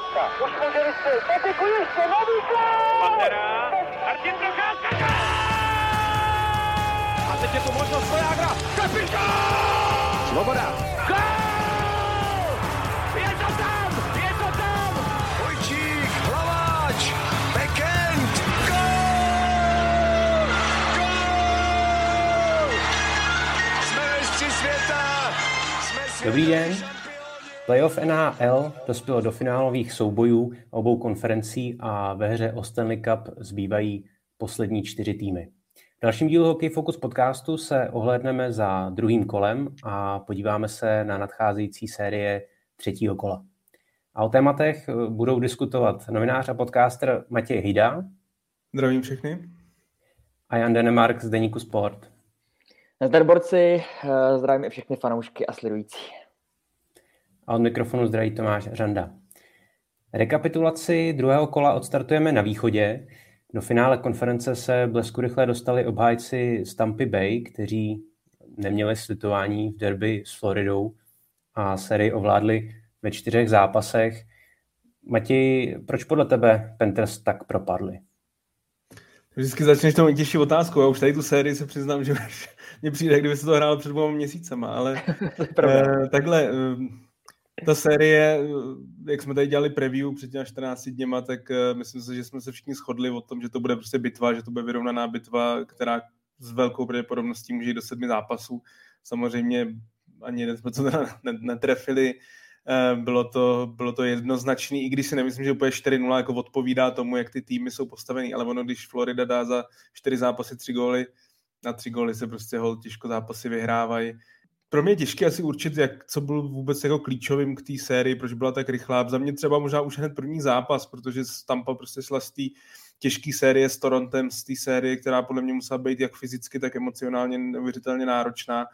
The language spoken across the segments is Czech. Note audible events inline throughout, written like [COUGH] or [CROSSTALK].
Procházka. Už může vystřelit. Patiku ještě, nový gol! Pantera, Martin Procházka, A teď je tu možnost Vojágra, kapitán! Svoboda. Gol! Je to tam, je to tam! Vojčík, Hlaváč, Bekend, gol! Gol! Jsme mistři světa! Jsme světa Dobrý den. Playoff NHL dospělo do finálových soubojů obou konferencí a ve hře o Stanley Cup zbývají poslední čtyři týmy. V dalším dílu Hockey Focus podcastu se ohlédneme za druhým kolem a podíváme se na nadcházející série třetího kola. A o tématech budou diskutovat novinář a podcaster Matěj Hida Zdravím všechny. a Jan Denemark z Deníku Sport. Nazdar borci, eh, zdravím i všechny fanoušky a sledující. A od mikrofonu zdraví Tomáš Řanda. Rekapitulaci druhého kola odstartujeme na východě. Do finále konference se blesku rychle dostali obhájci z Tampa Bay, kteří neměli slitování v derby s Floridou a sérii ovládli ve čtyřech zápasech. Matěj, proč podle tebe Panthers tak propadli? Vždycky začneš tou těžší otázkou. Já už tady tu sérii se přiznám, že už [LAUGHS] mě přijde, kdyby se to hrálo před dvěma měsícema, ale [LAUGHS] eh, takhle, eh, ta série, eh, jak jsme tady dělali preview před těmi 14 dněma, tak eh, myslím si, že jsme se všichni shodli o tom, že to bude prostě bitva, že to bude vyrovnaná bitva, která s velkou pravděpodobností může jít do sedmi zápasů. Samozřejmě ani jeden jsme to netrefili, Eh, bylo to, bylo to jednoznačný, i když si nemyslím, že úplně 4-0 jako odpovídá tomu, jak ty týmy jsou postavený, ale ono, když Florida dá za 4 zápasy 3 góly, na 3 góly se prostě hol těžko zápasy vyhrávají. Pro mě je těžké asi určit, jak, co byl vůbec jako klíčovým k té sérii, proč byla tak rychlá. Za mě třeba možná už hned první zápas, protože Tampa prostě šla z té těžké série s Torontem, z té série, která podle mě musela být jak fyzicky, tak emocionálně neuvěřitelně náročná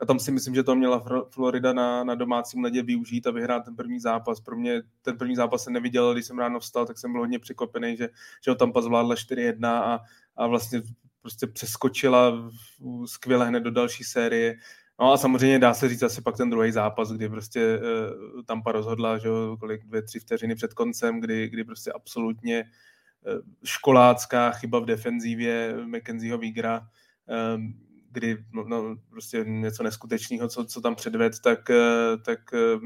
a tam si myslím, že to měla Florida na, na domácím ledě využít a vyhrát ten první zápas. Pro mě ten první zápas jsem neviděl, když jsem ráno vstal, tak jsem byl hodně překvapený, že, že ho Tampa zvládla 4-1 a, a vlastně prostě přeskočila skvěle hned do další série. No a samozřejmě dá se říct asi pak ten druhý zápas, kdy prostě uh, Tampa rozhodla, že kolik dvě, tři vteřiny před koncem, kdy, kdy prostě absolutně uh, školácká chyba v defenzívě Mackenzieho Vigra. Um, kdy no, no, prostě něco neskutečného, co, co tam předved, tak, eh, tak eh,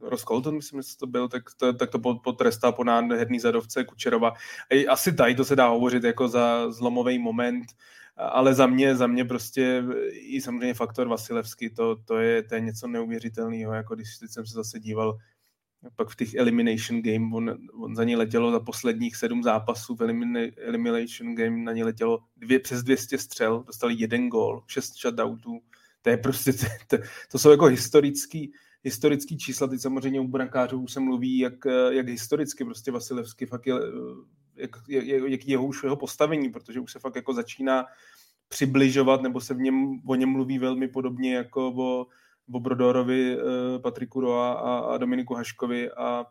Ross myslím, že to byl, tak to, tak to potrestá po nádherný zadovce Kučerova. A asi tady to se dá hovořit jako za zlomový moment, ale za mě, za mě prostě i samozřejmě faktor Vasilevský, to, to, je, to je něco neuvěřitelného, jako když teď jsem se zase díval pak v těch Elimination Game, on, on za ní letělo za posledních sedm zápasů v Elimination Game, na ní letělo dvě, přes 200 střel, dostali jeden gol, šest shutoutů, to je prostě, to, to, to jsou jako historický, historický čísla, teď samozřejmě u brankářů už se mluví, jak, jak historicky prostě Vasilevsky fakt je, jak, jak, jeho už jeho postavení, protože už se fakt jako začíná přibližovat, nebo se v něm, o něm mluví velmi podobně jako o, o Brodorovi, eh, Patriku Roa a, a Dominiku Haškovi a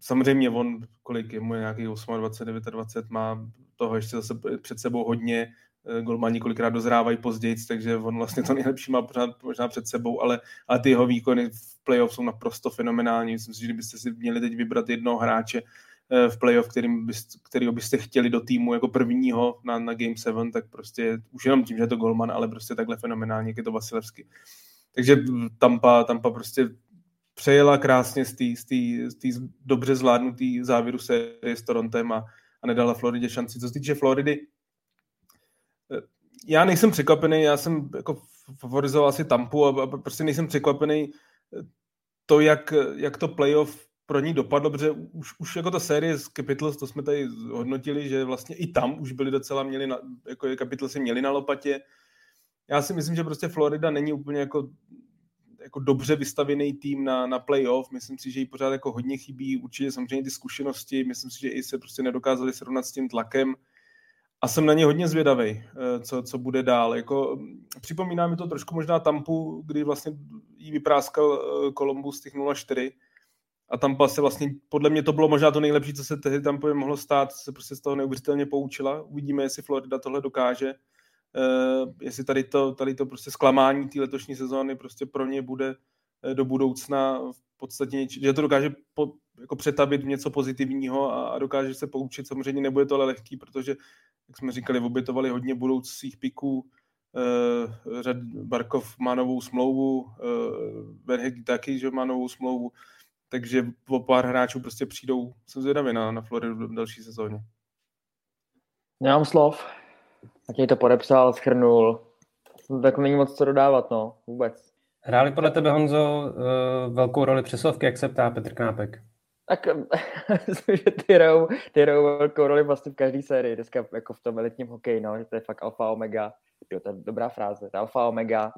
samozřejmě on, kolik je mu nějaký 28, 29, má toho ještě zase před sebou hodně, eh, golmani několikrát dozrávají později, takže on vlastně to nejlepší má pořád možná před sebou, ale, ale ty jeho výkony v playoff jsou naprosto fenomenální. Myslím si, že kdybyste si měli teď vybrat jednoho hráče v playoff, kterým byste, kterýho byste chtěli do týmu jako prvního na, na Game 7, tak prostě už jenom tím, že je to golman, ale prostě takhle fenomenálně, jak je to Vasilevsky. Takže Tampa, Tampa prostě přejela krásně z té dobře zvládnutý závěru série s Torontem a, a nedala Floridě šanci. Co se týče Floridy, eh, já nejsem překvapený, já jsem jako favorizoval asi Tampu a, a prostě nejsem překvapený eh, to, jak, jak to playoff pro ní dopadlo, protože už, už jako ta série z Capitals, to jsme tady hodnotili, že vlastně i tam už byli docela měli, na, jako Capitals si měli na lopatě, já si myslím, že prostě Florida není úplně jako, jako dobře vystavěný tým na, na playoff. Myslím si, že jí pořád jako hodně chybí. Určitě samozřejmě ty zkušenosti. Myslím si, že i se prostě nedokázali srovnat s tím tlakem. A jsem na ně hodně zvědavý, eh, co, co bude dál. Jako, připomíná mi to trošku možná Tampu, kdy vlastně jí vypráskal eh, Columbus těch 0-4 a Tampa se vlastně, podle mě to bylo možná to nejlepší, co se tehdy Tampa mohlo stát, se prostě z toho neuvěřitelně poučila. Uvidíme, jestli Florida tohle dokáže. Uh, jestli tady to, tady to prostě zklamání té letošní sezóny prostě pro ně bude uh, do budoucna v podstatě, že to dokáže po, jako přetabit v něco pozitivního a, a dokáže se poučit. Samozřejmě nebude to ale lehký, protože, jak jsme říkali, obětovali hodně budoucích piků. Uh, Řad Barkov má novou smlouvu, uh, Verheg taky, že má novou smlouvu, takže po pár hráčů prostě přijdou, jsem zvědavý na, na Floridu v další sezóně. Nemám slov. Matěj to podepsal, schrnul. Tak není moc co dodávat, no, vůbec. Hráli podle tebe, Honzo, uh, velkou roli přeslovky, jak se ptá Petr Knápek? Tak myslím, [LAUGHS] že ty hrajou, ty hrajou velkou roli vlastně v každé sérii, dneska jako v tom elitním hokeji, no, že to je fakt alfa omega, jo, to je dobrá fráze, to je alfa omega,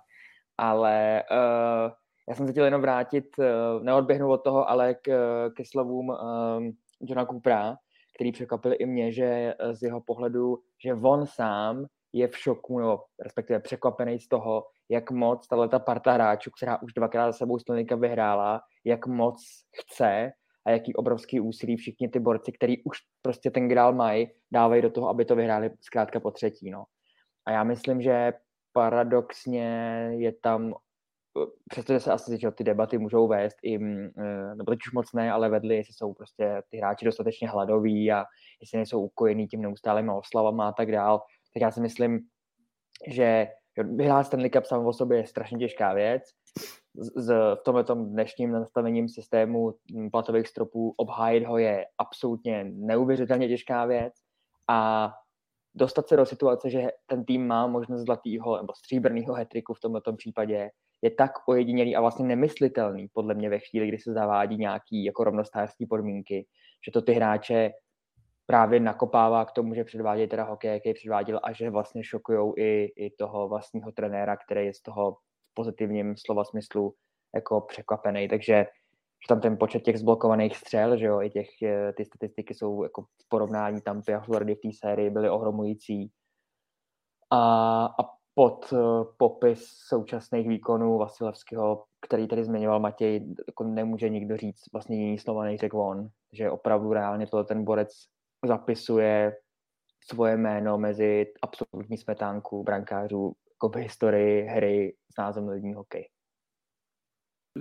ale uh, já jsem se chtěl jenom vrátit, uh, neodběhnu od toho, ale k, ke slovům um, Johna Coopera, který překvapil i mě, že z jeho pohledu, že on sám je v šoku, nebo respektive překvapený z toho, jak moc tato parta hráčů, která už dvakrát za sebou Stanley vyhrála, jak moc chce a jaký obrovský úsilí všichni ty borci, který už prostě ten grál mají, dávají do toho, aby to vyhráli zkrátka po třetí. No. A já myslím, že paradoxně je tam, přestože se asi že ty debaty můžou vést i, mm, eh, nebo teď už moc ne, ale vedli, jestli jsou prostě ty hráči dostatečně hladoví a jestli nejsou ukojení tím neustálými oslavama a tak dál, tak já si myslím, že vyhrát Stanley Cup sám o sobě je strašně těžká věc. Z, v tomhle dnešním nastavením systému platových stropů obhájit ho je absolutně neuvěřitelně těžká věc a dostat se do situace, že ten tým má možnost zlatého nebo stříbrného hetriku v tomto případě, je tak ojedinělý a vlastně nemyslitelný podle mě ve chvíli, kdy se zavádí nějaký jako rovnostářský podmínky, že to ty hráče právě nakopává k tomu, že předvádějí teda hokej, jaký předváděl a že vlastně šokují i, i toho vlastního trenéra, který je z toho v pozitivním slova smyslu jako překvapený. Takže že tam ten počet těch zblokovaných střel, že jo, i těch, eh, ty statistiky jsou jako v porovnání tam a Floridy v té sérii byly ohromující. A, a pod uh, popis současných výkonů Vasilevského, který tady zmiňoval Matěj, jako nemůže nikdo říct vlastně jiný slova, než řekl on, že opravdu reálně tohle ten borec zapisuje svoje jméno mezi absolutní smetánku brankářů jako v historii hry s názvem lední hokej.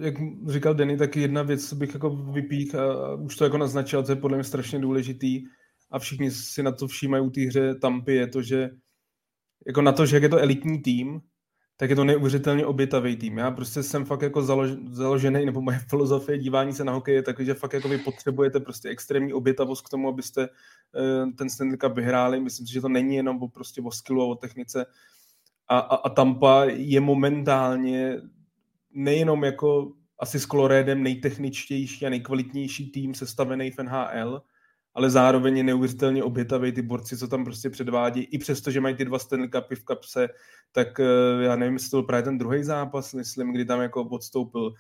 Jak říkal Denny, tak jedna věc bych jako vypích a už to jako naznačil, to je podle mě strašně důležitý a všichni si na to všímají u té hře Tampy, je to, že jako na to, že jak je to elitní tým, tak je to neuvěřitelně obětavý tým. Já prostě jsem fakt jako založ, založený, nebo moje [LAUGHS] filozofie dívání se na hokej je takový, že fakt jako vy potřebujete prostě extrémní obětavost k tomu, abyste uh, ten Stanley Cup vyhráli. Myslím si, že to není jenom o, prostě o skillu a o technice. A, a, a Tampa je momentálně nejenom jako asi s Colorédem nejtechničtější a nejkvalitnější tým sestavený v NHL, ale zároveň je neuvěřitelně obětavý ty borci, co tam prostě předvádí. I přesto, že mají ty dva Stanley Cupy v kapse, tak eh, já nevím, jestli to byl právě ten druhý zápas, myslím, kdy tam jako odstoupil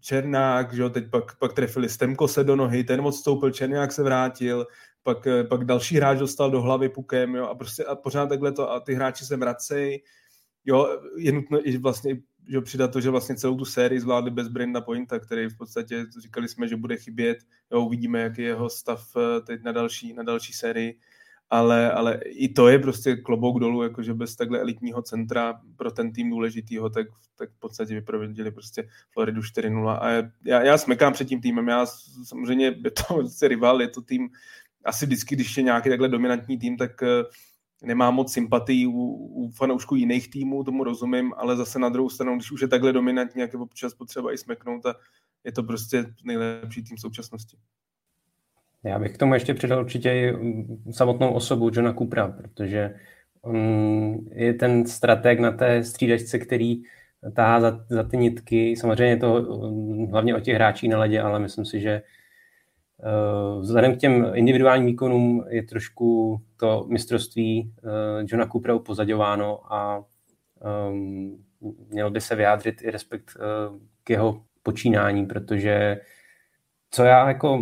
Černák, že jo, teď pak, pak trefili Stemkose do nohy, ten odstoupil, Černák se vrátil, pak, eh, pak další hráč dostal do hlavy pukem, jo, a prostě a pořád takhle to, a ty hráči se vracejí, jo, je nutno i vlastně že přidat to, že vlastně celou tu sérii zvládli bez Brenda Pointa, který v podstatě říkali jsme, že bude chybět. Jo, uvidíme, jaký je jeho stav eh, teď na další, na další sérii. Ale, ale i to je prostě klobouk dolů, jakože bez takhle elitního centra pro ten tým důležitýho, tak, tak v podstatě vyprovedili prostě Floridu 4-0. A já, já smekám před tím týmem, já samozřejmě je to prostě rival, je to tým, asi vždycky, když je nějaký takhle dominantní tým, tak uh, nemá moc sympatii u, u fanoušků jiných týmů, tomu rozumím, ale zase na druhou stranu, když už je takhle dominantní, jak je občas potřeba i smeknout a je to prostě nejlepší tým v současnosti. Já bych k tomu ještě přidal určitě i samotnou osobu Johna Coopera, protože on je ten strateg na té střídačce, který táhá za, za ty nitky. Samozřejmě je to hlavně o těch hráčích na ledě, ale myslím si, že vzhledem k těm individuálním výkonům je trošku to mistrovství eh, Johna Coopera upozaďováno a um, měl by se vyjádřit i respekt k jeho počínání, protože co já jako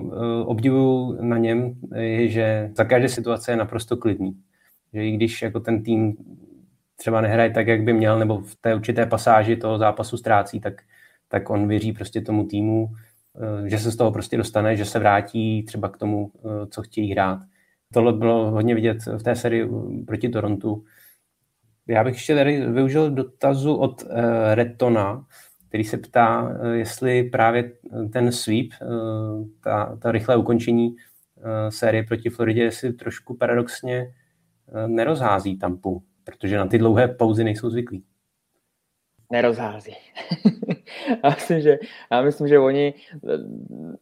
obdivuju na něm, je, že za každé situace je naprosto klidný. Že i když jako ten tým třeba nehraje tak, jak by měl, nebo v té určité pasáži toho zápasu ztrácí, tak, tak on věří prostě tomu týmu, Eh, že se z toho prostě dostane, že se vrátí třeba k tomu, eh, co chtějí hrát. Tohle bylo hodně vidět v té sérii eh, proti Torontu. Já bych ještě tady využil dotazu od Retona, který se ptá, jestli právě ten sweep, ta, ta rychlé ukončení série proti Floridě, jestli trošku paradoxně nerozhází Tampu, protože na ty dlouhé pauzy nejsou zvyklí nerozhází. [LAUGHS] já, myslím, že, já myslím, že oni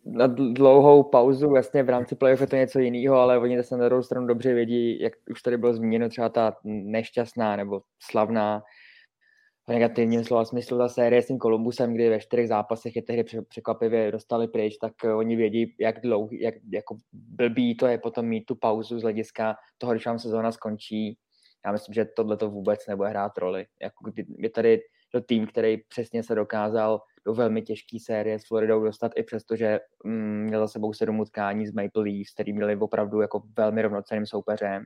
na dlouhou pauzu, vlastně v rámci playoff je to něco jiného, ale oni zase na druhou stranu dobře vědí, jak už tady bylo zmíněno, třeba ta nešťastná nebo slavná v negativním slova smyslu ta série s tím Kolumbusem, kdy ve čtyřech zápasech je tehdy překvapivě dostali pryč, tak oni vědí, jak dlouhý, jak jako blbý to je potom mít tu pauzu z hlediska toho, když vám sezóna skončí. Já myslím, že tohle to vůbec nebude hrát roli. Jako, je tady to tým, který přesně se dokázal do velmi těžké série s Floridou dostat, i přesto, že mm, měl za sebou sedm utkání z Maple Leafs, který měli opravdu jako velmi rovnocenným soupeřem.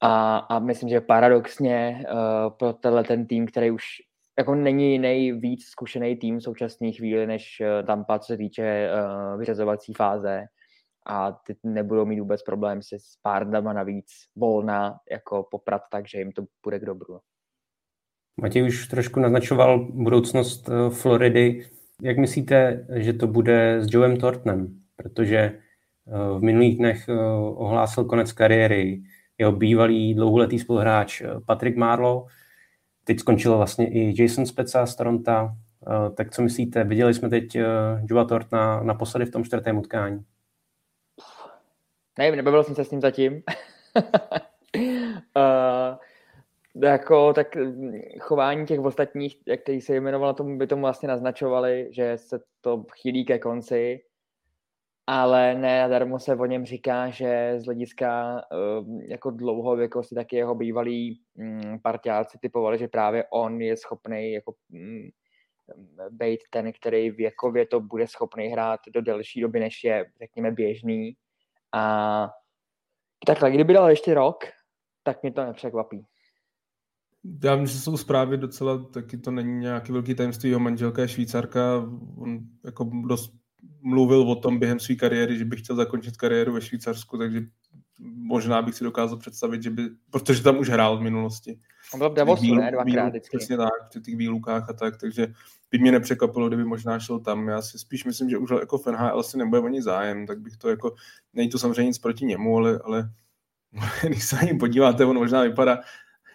A, a myslím, že paradoxně uh, pro tenhle ten tým, který už jako není nejvíc zkušený tým v současné chvíli, než uh, Tampa, co se týče uh, vyřazovací fáze, a ty nebudou mít vůbec problém se s pár dama navíc volna jako poprat tak, že jim to bude k dobru. Matěj už trošku naznačoval budoucnost eh, Floridy. Jak myslíte, že to bude s Joem Tortnem? Protože eh, v minulých dnech eh, ohlásil konec kariéry jeho bývalý dlouholetý spoluhráč Patrick Marlow. Teď skončil vlastně i Jason Speca z Toronto. Tak co myslíte? Viděli jsme teď Joea Tortna naposledy v tom čtvrtém utkání. Nevím, nebavil jsem se s ním zatím. uh, [LAUGHS] jako, tak mm, chování těch ostatních, jak který se jmenoval, tomu by tomu vlastně naznačovali, že se to chýlí ke konci, ale ne darmo se o něm říká, že z hlediska uh, jako dlouhověkosti taky jeho bývalí um, partiáci typovali, že právě on je schopný jako um, být ten, který věkově to bude schopný hrát do delší doby, než je, řekněme, běžný. A takhle, kdyby dal ještě rok, tak mě to nepřekvapí. Já myslím, že jsou zprávy docela, taky to není nějaký velký tajemství, jeho manželka je švýcarka, on jako dost mluvil o tom během své kariéry, že by chtěl zakončit kariéru ve Švýcarsku, takže možná bych si dokázal představit, že by, protože tam už hrál v minulosti. On byl v Davosu, ne? Dvakrát Přesně tak, v těch výlukách a tak, takže by mě nepřekvapilo, kdyby možná šel tam. Já si spíš myslím, že už jako v NHL si nebude ani zájem, tak bych to jako, není to samozřejmě nic proti němu, ale, ale [LAUGHS] když se na něj podíváte, on možná vypadá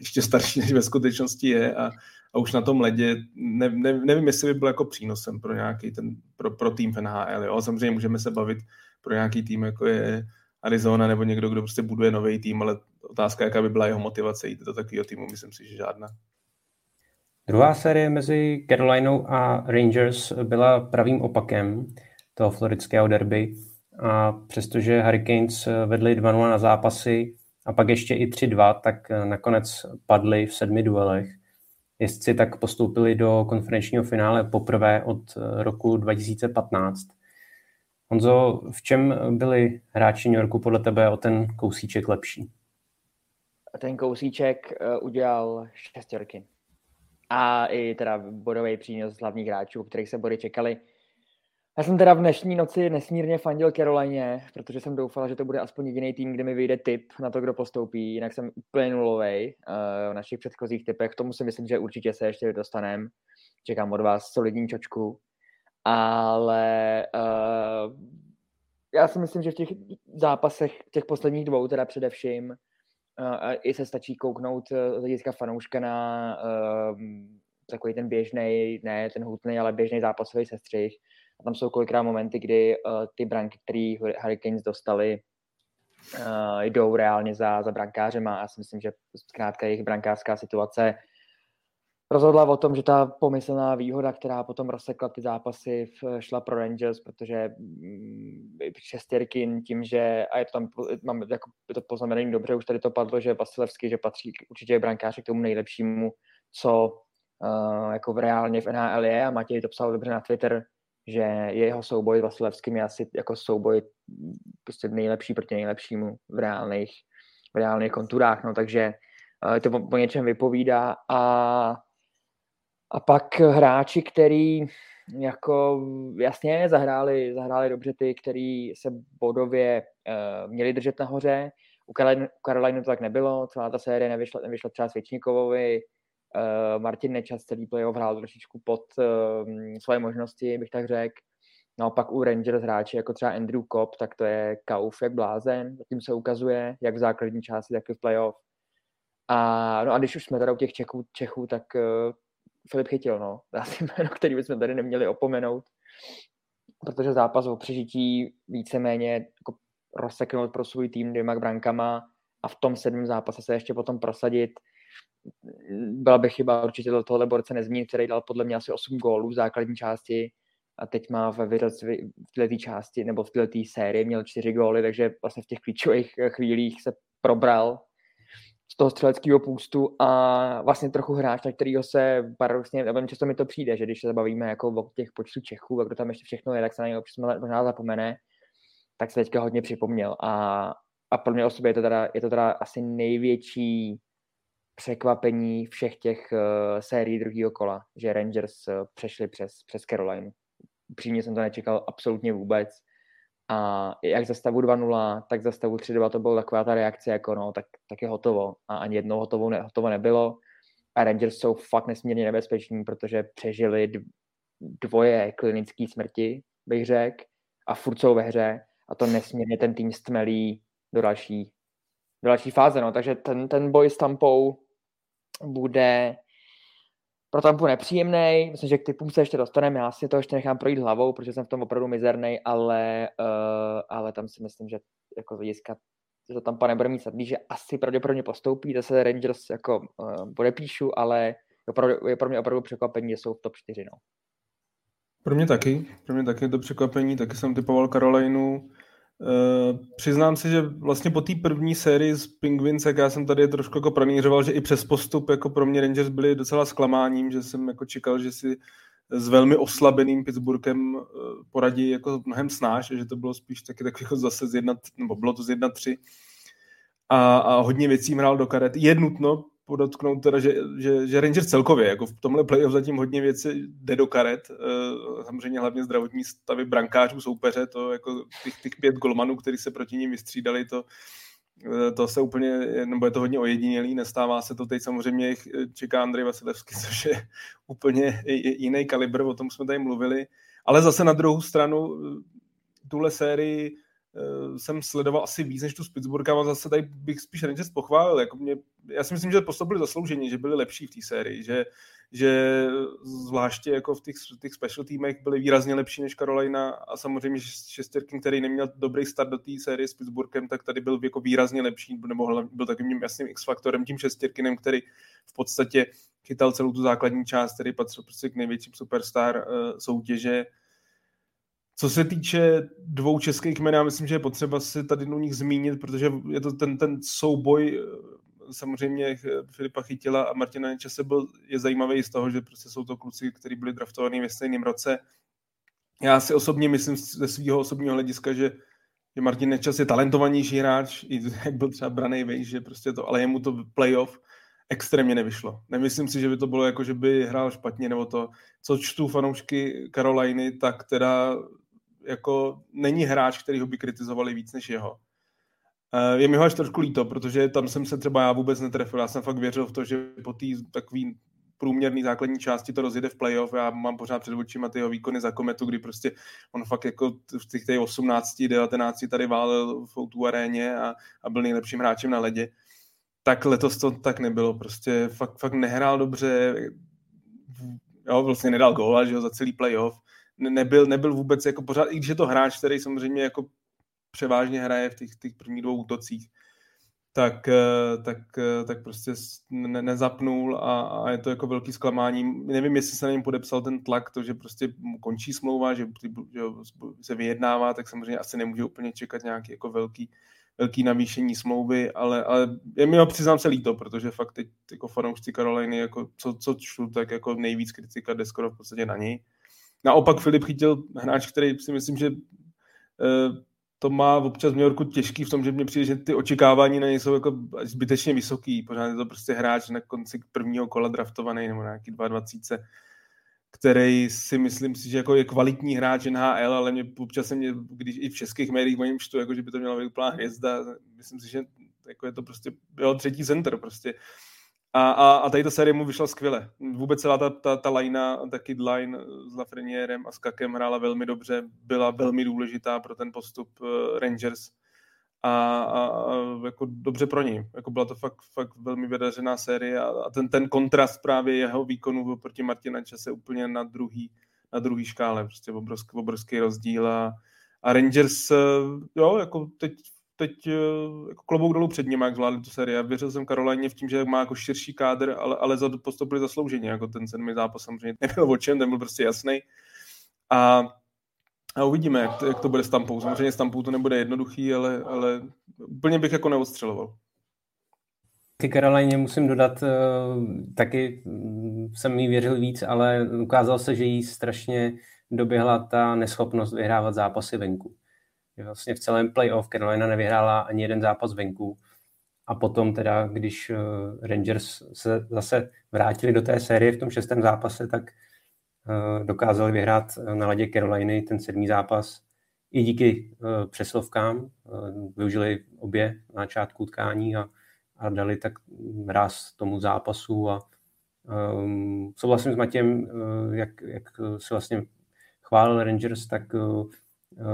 ještě starší, než ve skutečnosti je a, a už na tom ledě, ne, ne, nevím, jestli by byl jako přínosem pro nějaký ten, pro, pro tým v NHL, jo. Samozřejmě můžeme se bavit pro nějaký tým, jako je Arizona nebo někdo, kdo prostě buduje nový tým, ale otázka, jaká by byla jeho motivace jít do takového týmu, myslím si, že žádná. Druhá série mezi Carolinou a Rangers byla pravým opakem toho floridského derby. A přestože Hurricanes vedli 2-0 na zápasy, a pak ještě i 3-2, tak eh, nakonec padli v sedmi duelech. Jezdci tak postoupili do konferenčního finále poprvé od eh, roku 2015. Honzo, v čem byli hráči New Yorku podle tebe o ten kousíček lepší? Ten kousíček eh, udělal šestěrky. A i teda bodový přínos hlavních hráčů, kterých se body čekali. Já jsem teda v dnešní noci nesmírně fandil Carolině, protože jsem doufal, že to bude aspoň jediný tým, kde mi vyjde tip na to, kdo postoupí. Jinak jsem úplně nulovej uh, v našich předchozích typech. K tomu si myslím, že určitě se ještě dostaneme. Čekám od vás solidní čočku. Ale uh, já si myslím, že v těch zápasech, těch posledních dvou teda především, uh, i se stačí kouknout z hlediska fanouška na uh, takový ten běžný, ne ten hutný, ale běžný zápasový sestřih a tam jsou kolikrát momenty, kdy uh, ty branky, které Hurricanes dostali, uh, jdou reálně za, za brankářem. A já si myslím, že zkrátka jejich brankářská situace rozhodla o tom, že ta pomyslná výhoda, která potom rozsekla ty zápasy, šla pro Rangers, protože mm, šestěrky tím, že, a je to tam, mám jako to poznamenaný dobře, už tady to padlo, že Vasilevský, že patří určitě brankáři k tomu nejlepšímu, co uh, jako v reálně v NHL je a Matěj to psal dobře na Twitter, že jeho souboj s Vasilevským je asi jako souboj prostě nejlepší proti nejlepšímu v reálných, v reálných konturách, no, takže uh, to po, po něčem vypovídá a, a pak hráči, který jako jasně zahráli, zahráli dobře ty, který se bodově uh, měli držet nahoře. U Carolina, u Carolina to tak nebylo, celá ta série nevyšla, nevyšla třeba Svěčníkovovi, Martin Nečas celý playoff hrál trošičku pod uh, svoje možnosti, bych tak řekl. Naopak u Rangers hráči jako třeba Andrew Cobb, tak to je kauf jak blázen, zatím se ukazuje, jak v základní části, tak i v playoff. A, no a když už jsme tady u těch Čechů, Čechů tak uh, Filip chytil, no. [LAUGHS] Asi jméno, který bychom tady neměli opomenout, protože zápas o přežití víceméně jako rozseknout pro svůj tým dvěma brankama a v tom sedmém zápase se ještě potom prosadit. Byla by chyba určitě do tohohle borce nezmínit, který dal podle mě asi 8 gólů v základní části a teď má ve v této části nebo v této sérii měl 4 góly, takže vlastně v těch klíčových chvílích se probral z toho střeleckého půstu a vlastně trochu hráč, na kterého se paradoxně, velmi často mi to přijde, že když se zabavíme jako o těch počtu Čechů a kdo tam ještě všechno je, tak se na něj občas možná zapomene, tak se teďka hodně připomněl a, a pro mě osobě je to teda, je to teda asi největší překvapení všech těch uh, sérií druhého kola, že Rangers uh, přešli přes, přes Caroline. Upřímně jsem to nečekal absolutně vůbec a jak za stavu 2-0, tak za stavu 3-2 to byla taková ta reakce, jako no, tak, tak je hotovo. A ani jednou hotovo, ne, hotovo nebylo. A Rangers jsou fakt nesmírně nebezpeční, protože přežili dvoje klinické smrti, bych řekl, a furt jsou ve hře. A to nesmírně ten tým stmelí do další, do další fáze. No. Takže ten, ten boj s Tampou bude pro Tampu nepříjemný. Myslím, že k typům se ještě dostaneme. Já si to ještě nechám projít hlavou, protože jsem v tom opravdu mizerný, ale, uh, ale tam si myslím, že jako hlediska že to Tampa nebude mít sadlý, že asi pravděpodobně postoupí, zase Rangers jako uh, podepíšu, ale opravdu, je pro mě opravdu překvapení, že jsou v top 4. No. Pro mě taky, pro mě taky je to překvapení, taky jsem typoval Karolajnu. Uh, přiznám si, že vlastně po té první sérii z Penguins, jak já jsem tady trošku jako pranířoval, že i přes postup jako pro mě Rangers byli docela zklamáním, že jsem jako čekal, že si s velmi oslabeným Pittsburghem uh, poradí jako mnohem snáš, že to bylo spíš taky tak jako zase z jedna, nebo bylo to z jedna tři a, a hodně věcí hrál do karet. Je nutno podotknout teda, že, že, že Rangers celkově, jako v tomhle playoff zatím hodně věcí jde do karet, uh, samozřejmě hlavně zdravotní stavy brankářů soupeře, to jako těch, těch pět golmanů, kteří se proti ním vystřídali, to, uh, to se úplně, nebo je to hodně ojedinělý, nestává se to teď samozřejmě jich čeká Andrej Vasilevský, [LAUGHS] což je úplně jiný kalibr, o tom jsme tady mluvili, ale zase na druhou stranu tuhle sérii Eh, jsem sledoval asi víc než tu s Pittsburghem a zase tady bych spíš Rangers pochválil. Jako mě, já si myslím, že postup zasloužení, že byli lepší v té sérii, že, že zvláště jako v těch, těch special týmech byli výrazně lepší než Carolina a samozřejmě šestěrky, který neměl dobrý start do té série s Pittsburghem, tak tady byl jako výrazně lepší, nebo byl takovým jasným X-faktorem, tím šestěrkinem, který v podstatě chytal celou tu základní část, který patřil prostě k největším superstar uh, soutěže co se týče dvou českých jmen, já myslím, že je potřeba si tady u nich zmínit, protože je to ten, ten souboj eh, samozřejmě eh, Filipa Chytila a Martina Nečase byl, je zajímavý z toho, že prostě jsou to kluci, kteří byli draftovaní ve stejném roce. Já si osobně myslím ze svého osobního hlediska, že, že Martin Nečas je talentovanější hráč, i [LAUGHS] jak byl třeba braný vej, že prostě to, ale jemu to playoff extrémně nevyšlo. Nemyslím si, že by to bylo jako, že by hrál špatně, nebo to, co čtu fanoušky Karolajny, tak teda jako není hráč, který ho by kritizovali víc než jeho. Eh, je mi ho až trošku líto, protože tam jsem se třeba já vůbec netrefil. Já jsem fakt věřil v to, že po té takový průměrný základní části to rozjede v playoff. Já mám pořád před očima ty jeho výkony za kometu, kdy prostě on fakt jako v těch, těch 18, 19 tady válel v tu aréně a, a byl nejlepším hráčem na ledě. Tak letos to tak nebylo. Prostě fakt, fakt nehrál dobře. Jo, vlastně nedal góla, že jo, za celý playoff nebyl, nebyl vůbec jako pořád, i když je to hráč, který samozřejmě jako převážně hraje v těch, těch prvních dvou útocích, tak, eh, tak, eh, tak prostě ne, nezapnul a, a je to jako velký zklamání. Nevím, jestli se na něm podepsal ten tlak, to, že prostě mu končí smlouva, že, že se vyjednává, tak samozřejmě asi nemůže úplně čekat nějaký jako velký, velký navýšení smlouvy, ale, ale je mi ho přiznám se líto, protože fakt teď jako fanoušci Karoliny, jako co, co čtu, tak jako nejvíc kritika jde skoro v podstatě na něj. Naopak Filip chytil hráč, který si myslím, že eh, to má občas v New Yorku těžký v tom, že mě přijde, že ty očekávání na něj jsou jako zbytečně vysoký. Pořád je to prostě hráč na konci prvního kola draftovaný nebo nějaký 22, který si myslím si, že jako je kvalitní hráč NHL, ale mě občas se mě, když i v českých médiích o něm čtu, jako, že by to měla být úplná hvězda, myslím si, že jako je to prostě jeho třetí center prostě. A, a, a tady ta série mu vyšla skvěle. Vůbec celá ta, ta, ta lajna, ta kid line s Lafrenierem a s Kakem hrála velmi dobře, byla velmi důležitá pro ten postup uh, Rangers a, a, a jako dobře pro ní. Jako byla to fakt, fakt velmi vydařená série a, a ten, ten kontrast právě jeho výkonu proti Martina Čase úplně na druhý, na druhý škále, prostě obrovský, obrovský rozdíl a, a Rangers, eh, jo, jako teď teď eh, jako klobouk dolů před ním, jak zvládli tu sérii. Věřil jsem Karolajně v tím, že má jako širší kádr, ale, ale za, postupili zaslouženě. Jako ten sedmý zápas samozřejmě nebyl o čem, ten byl prostě jasný. A, a uvidíme, jak to, jak to bude s Tampou. Samozřejmě s Tampou to nebude jednoduchý, ale, ale úplně bych jako neodstřeloval. Ty Karolajně musím dodat, uh, taky mm, jsem jí věřil víc, ale ukázalo se, že jí strašně doběhla ta neschopnost vyhrávat zápasy venku vlastně v celém playoff Carolina nevyhrála ani jeden zápas venku. A potom teda, když eh, Rangers se zase vrátili do té série v tom šestém zápase, tak eh, dokázali vyhrát eh, na ladě Caroliny ten sedmý zápas i díky přeslovkám. Využili obě na začátku utkání a, a dali tak ráz tomu zápasu a um, souhlasím s Matěm, jak, jak se vlastně chválil Rangers, tak Eh,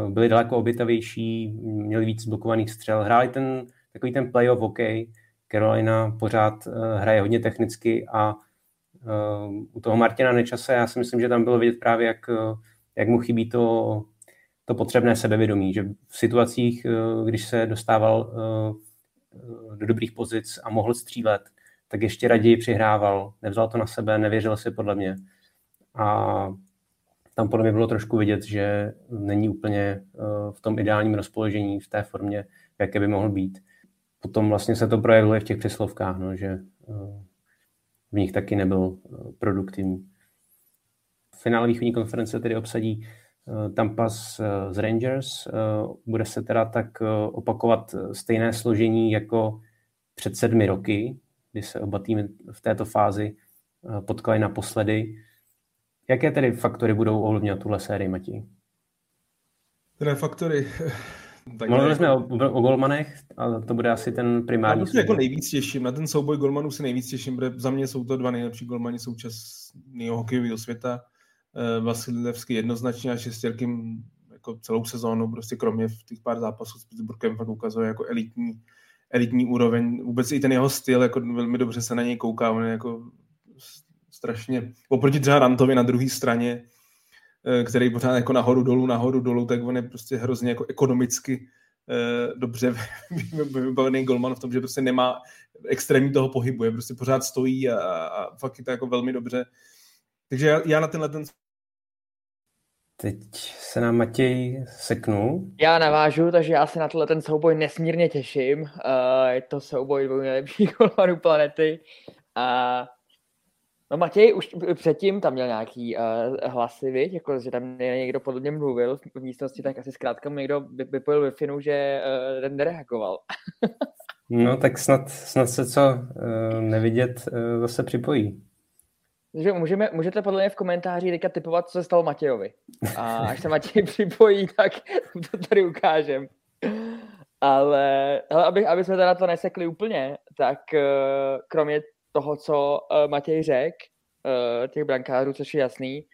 byli daleko obětavější, měli víc blokovaných střel, hráli ten takový ten playoff OK. Carolina pořád uh, hraje hodně technicky a uh, u toho Martina Nečase já si myslím, že tam bylo vidět právě, jak, jak mu chybí to, to potřebné sebevědomí, že v situacích, když se dostával do dobrých pozic a mohl střílet, tak ještě raději přihrával, nevzal to na sebe, nevěřil si podle mě. A tam podle mě bylo trošku vidět, že není úplně eh, v tom ideálním rozpoložení, v té formě, jaké by mohl být. Potom vlastně se to projevilo v těch přeslovkách, no, že eh, v nich taky nebyl eh, produktivní. V finále východní konference tedy obsadí Tampa z Rangers. Bude se teda tak opakovat stejné složení jako před sedmi roky, kdy se oba týmy v této fázi potkali naposledy. Jaké tedy faktory budou ovlivňovat tuhle sérii, Matěj? Které faktory? [LAUGHS] Tak Mluvili jsme o, o golmanech, ale to bude asi ten primární. Já se jako nejvíc těším, na ten souboj golmanů se nejvíc těším, protože za mě jsou to dva nejlepší golmani současného hokejového světa. Eh, Vasilevský jednoznačně a šestěrkým jako celou sezónu, prostě kromě v těch pár zápasů s Pittsburghem fakt ukazuje jako elitní, elitní úroveň. Vůbec i ten jeho styl, jako velmi dobře se na něj kouká, on je jako strašně, oproti třeba Rantovi na druhé straně, eh, který pořád jako nahoru dolů, nahoru dolů, tak on je prostě hrozně jako ekonomicky eh, dobře [LAUGHS] vybavený golman v tom, že prostě nemá extrémní toho pohybu, je prostě pořád stojí a, a fakt je to jako velmi dobře. Takže já, já na tenhle ten Teď se nám Matěj seknul. Já navážu, takže já se na tenhle ten souboj nesmírně těším. Uh, je to souboj dvou nejlepších [LAUGHS] golmanů planety. A No Matěj už předtím tam měl nějaký uh, hlasy, viď? Jako, že tam někdo podle mě mluvil v místnosti, tak asi zkrátka někdo vypojil wi no, že uh, ten nereagoval. [LAUGHS] no tak snad, snad se co uh, nevidět uh, zase připojí. Takže můžeme, můžete podle mě v komentáři teďka typovat, co se stalo Matějovi. A až se Matěj [LAUGHS] připojí, tak to tady ukážem. Ale, ale aby, aby jsme teda to nesekli úplně, tak uh, kromě toho, co uh, Matěj řekl, uh, těch brankářů, což je jasný,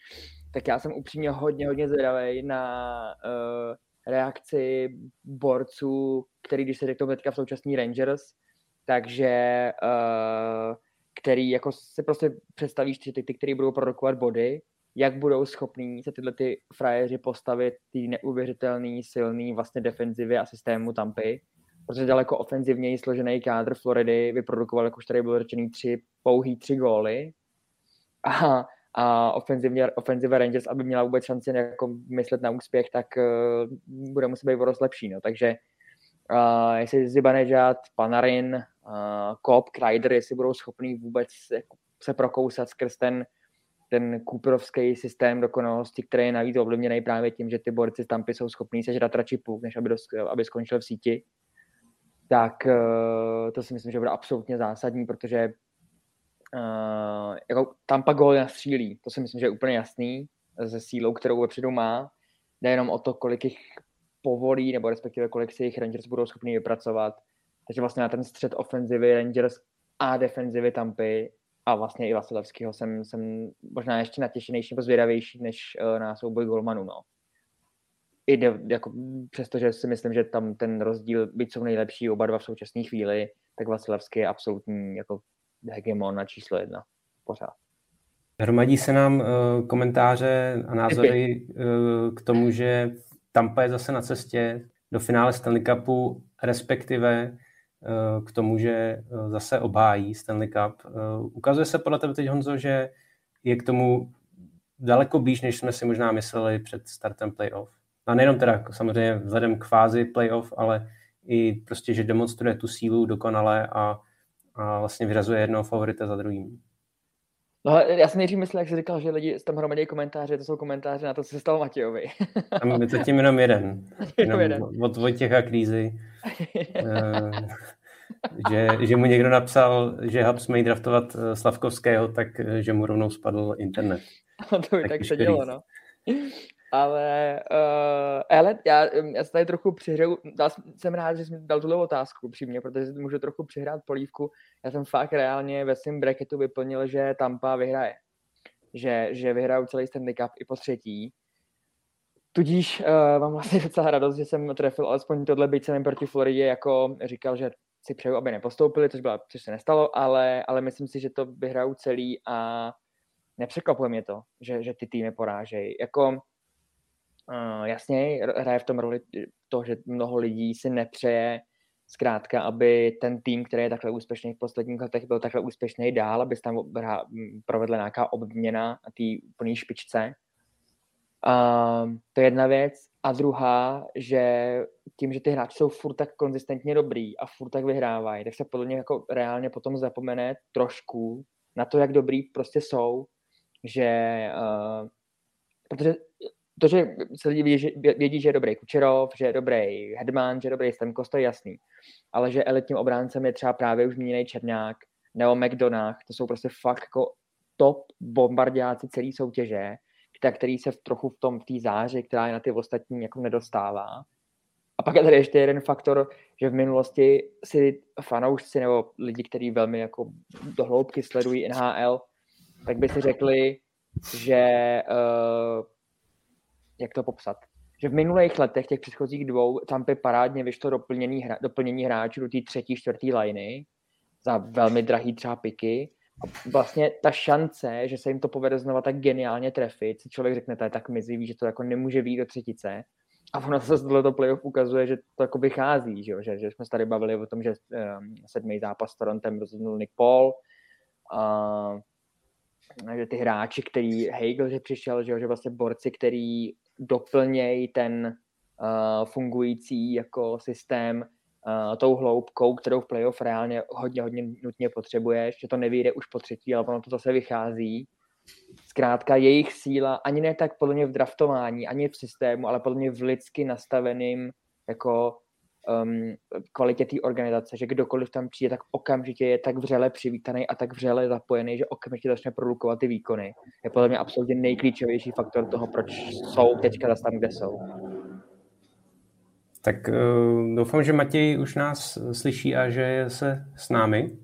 tak já jsem upřímně hodně, hodně zvědavý na uh, reakci borců, který, když se řekl teďka v současný Rangers, takže uh, který jako si prostě představíš ty, ty, který budou produkovat body, jak budou schopní se tyhle ty frajeři postavit ty neuvěřitelný, silný vlastně defenzivy a systému Tampy protože daleko ofenzivněji složený kádr Floridy vyprodukoval, jak už tady bylo řečený, tři, pouhý tři góly. A, a ofenzivně, ofenziva Rangers, aby měla vůbec šanci jako myslet na úspěch, tak uh, bude muset být o lepší. No. Takže uh, jestli Zibanejad, Panarin, uh, Kop, Kreider, jestli budou schopní vůbec jako, se prokousat skrz ten, ten kůprovský systém dokonalosti, který je navíc ovlivněný právě tím, že ty borci z Tampy jsou schopní sežrat radši půl, než aby, dos, aby skončil v síti tak uh, to si myslím, že bude absolutně zásadní, protože uh, jako Tampa gol nastřílí, to si myslím, že je úplně jasný, se sílou, kterou vepředu má. Jde jenom o to, kolik jich povolí, nebo respektive kolik si jich Rangers budou schopni vypracovat. Takže vlastně na ten střed ofenzivy Rangers a defenzivy Tampy a vlastně i Vasilevského jsem, jsem možná ještě natěšenější nebo zvědavější než uh, na souboj Golmanu, no. I de, jako, přestože si myslím, že tam ten rozdíl, byť jsou nejlepší oba dva v současné chvíli, tak Vasilevský je absolutní jako hegemon na číslo jedna pořád. Hromadí se nám uh, komentáře a názory uh, [LAUGHS] k tomu, že Tampa je zase na cestě do finále Stanley Cupu, respektive uh, k tomu, že zase obhájí Stanley Cup. Ukazuje se podle tebe teď, Honzo, že je k tomu daleko blíž, než jsme si možná mysleli před startem playoff. A nejenom teda samozřejmě vzhledem k fázi playoff, ale i prostě, že demonstruje tu sílu dokonale a, a vlastně vyrazuje jednoho favorita za druhým. No, já jsem nejdřív myslel, jak jsi říkal, že lidi tam hromadí komentáře, to jsou komentáře na to, co se stalo Matějovi. Tam je zatím jenom jeden. [LAUGHS] Jenom jeden. Od Vojtěcha Krízy. [LAUGHS] Eh, že, že mu někdo napsal, že Habs mají draftovat eh, Slavkovského, tak eh, že mu rovnou spadl internet. [LAUGHS] to by tak, tak se dělo, no. Ale, uh, ale já, já se tady trochu přihraju, dal, jsem rád, že jsi mi dal tuhle otázku přímě, protože můžu trochu přihrát polívku. Já jsem fakt reálně ve svém bracketu vyplnil, že Tampa vyhraje. Že, že vyhrajou celý Stanley Cup i po třetí. Tudíž uh, mám vlastně docela radost, že jsem trefil alespoň tohle, byť jsem proti Floridě jako říkal, že si přeju, aby nepostoupili, což, byla, což se nestalo, ale, ale myslím si, že to vyhrajou celý a nepřekvapuje mě to, že, že ty týmy porážejí. Jako Uh, jasně, hraje v tom roli to, že mnoho lidí si nepřeje zkrátka, aby ten tým, který je takhle úspěšný v posledních letech, byl takhle úspěšný dál, aby se tam provedla nějaká obměna na té úplné špičce. Uh, to je jedna věc. A druhá, že tím, že ty hráči jsou furt tak konzistentně dobrý a furt tak vyhrávají, tak se podle mě jako reálně potom zapomene trošku na to, jak dobrý prostě jsou, že uh, protože to, že se lidi vědí, že, vědí, že je dobrý Kučerov, že je dobrý Hedman, že je dobrý Stemkos, to je jasný. Ale že elitním obráncem je třeba právě už zmíněný Černák nebo McDonach, to jsou prostě fakt jako top bombardiáci celé soutěže, který se v trochu v tom, v té záři, která je na ty ostatní jako nedostává. A pak je tady ještě jeden faktor, že v minulosti si fanoušci nebo lidi, kteří velmi jako dohloubky sledují NHL, tak by si řekli, že uh, jak to popsat, že v minulých letech, těch předchozích dvou, tam by parádně vyšlo doplnění, hra, doplnění hráčů do té třetí, čtvrtý liny za velmi drahý třeba piky. A vlastně ta šance, že se jim to povede znova tak geniálně trefit, si člověk řekne, to je tak mizivý, že to jako nemůže být do třetice. A ono se z tohoto playoff ukazuje, že to jako vychází, že? Že, že jsme se tady bavili o tom, že um, sedmý zápas s Torontem rozhodnul Nick Paul, uh, že ty hráči, který Hegel, že přišel, že, že vlastně borci, který doplněj ten uh, fungující jako systém uh, tou hloubkou, kterou v playoff reálně hodně, hodně nutně potřebuješ, že to nevyjde už po třetí, ale ono to zase vychází. Zkrátka jejich síla ani ne tak podle mě v draftování, ani v systému, ale podle mě v lidsky nastaveným jako um, kvalitě té organizace, že kdokoliv tam přijde, tak okamžitě je tak vřele přivítaný a tak vřele zapojený, že okamžitě začne produkovat ty výkony. Je podle mě absolutně nejklíčovější faktor toho, proč jsou teďka zase tam, kde jsou. Tak uh, doufám, že Matěj už nás slyší a že je se s námi.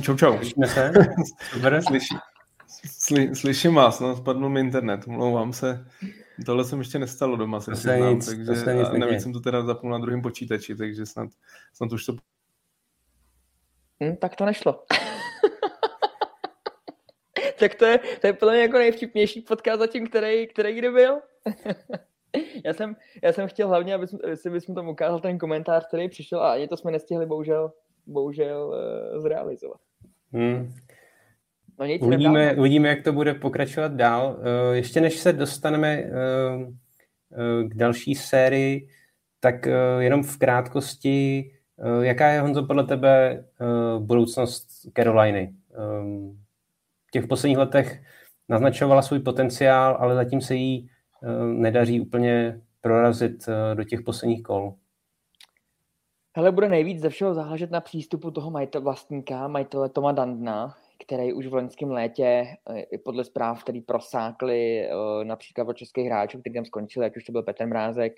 Čau, čau. Slyšíme se? [LAUGHS] Super. Slyší, sly, slyším vás, no, spadnul mi internet, mluvám se. Tohle jsem ještě nestalo doma, se přiznám, nic, takže to nic a navíc jsem to teda zapnul na druhém počítači, takže snad, snad už to... Hmm, tak to nešlo. [LAUGHS] tak to je, to je podle mě jako nejvtipnější podcast zatím, který, který kdy byl. [LAUGHS] já, jsem, já jsem chtěl hlavně, aby, si bychom tomu ukázal ten komentář, který přišel a ani to jsme nestihli bohužel, bohužel uh, zrealizovat. Hmm. No nic, uvidíme, uvidíme, jak to bude pokračovat dál. Eh, ještě než se dostaneme eh, eh, k další sérii, tak jenom v krátkosti, jaká je, Honzo, podle tebe budoucnost Caroliny? V těch posledních letech naznačovala svůj potenciál, ale zatím se jí nedaří úplně prorazit do těch posledních kol. Hele, bude nejvíc ze všeho záležet na přístupu toho majitele vlastníka, majitele Toma Dandna, který už v loňském létě eh, podle zpráv, který prosákli eh, například od českých hráčů, kteří tam skončili, ať už to byl Petr Mrázek,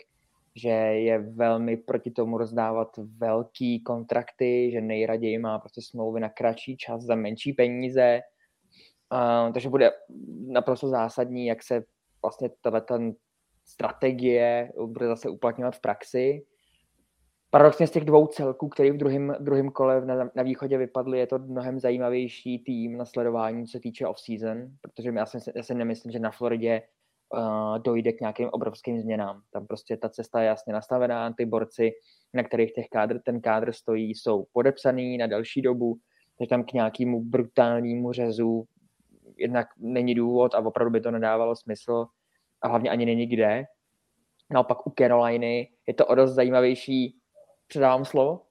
že je velmi proti tomu rozdávat velký kontrakty, že nejraději má prostě smlouvy na kratší čas za menší peníze. Takže bude naprosto zásadní, jak se vlastně tato strategie bude zase uplatňovat v praxi. Paradoxně z těch dvou celků, který v druhém, druhém kole na, na východě vypadly, je to mnohem zajímavější tým na sledování, co se týče off-season, protože já si, já si nemyslím, že na Floridě uh, dojde k nějakým obrovským změnám. Tam prostě ta cesta je jasně nastavená, ty borci, na kterých těch kádr, ten kádr stojí, jsou podepsaný na další dobu, takže tam k nějakému brutálnímu řezu jednak není důvod a opravdu by to nedávalo smysl a hlavně ani není kde. Naopak u Caroliny je to o dost zajímavější. Předávám slovo.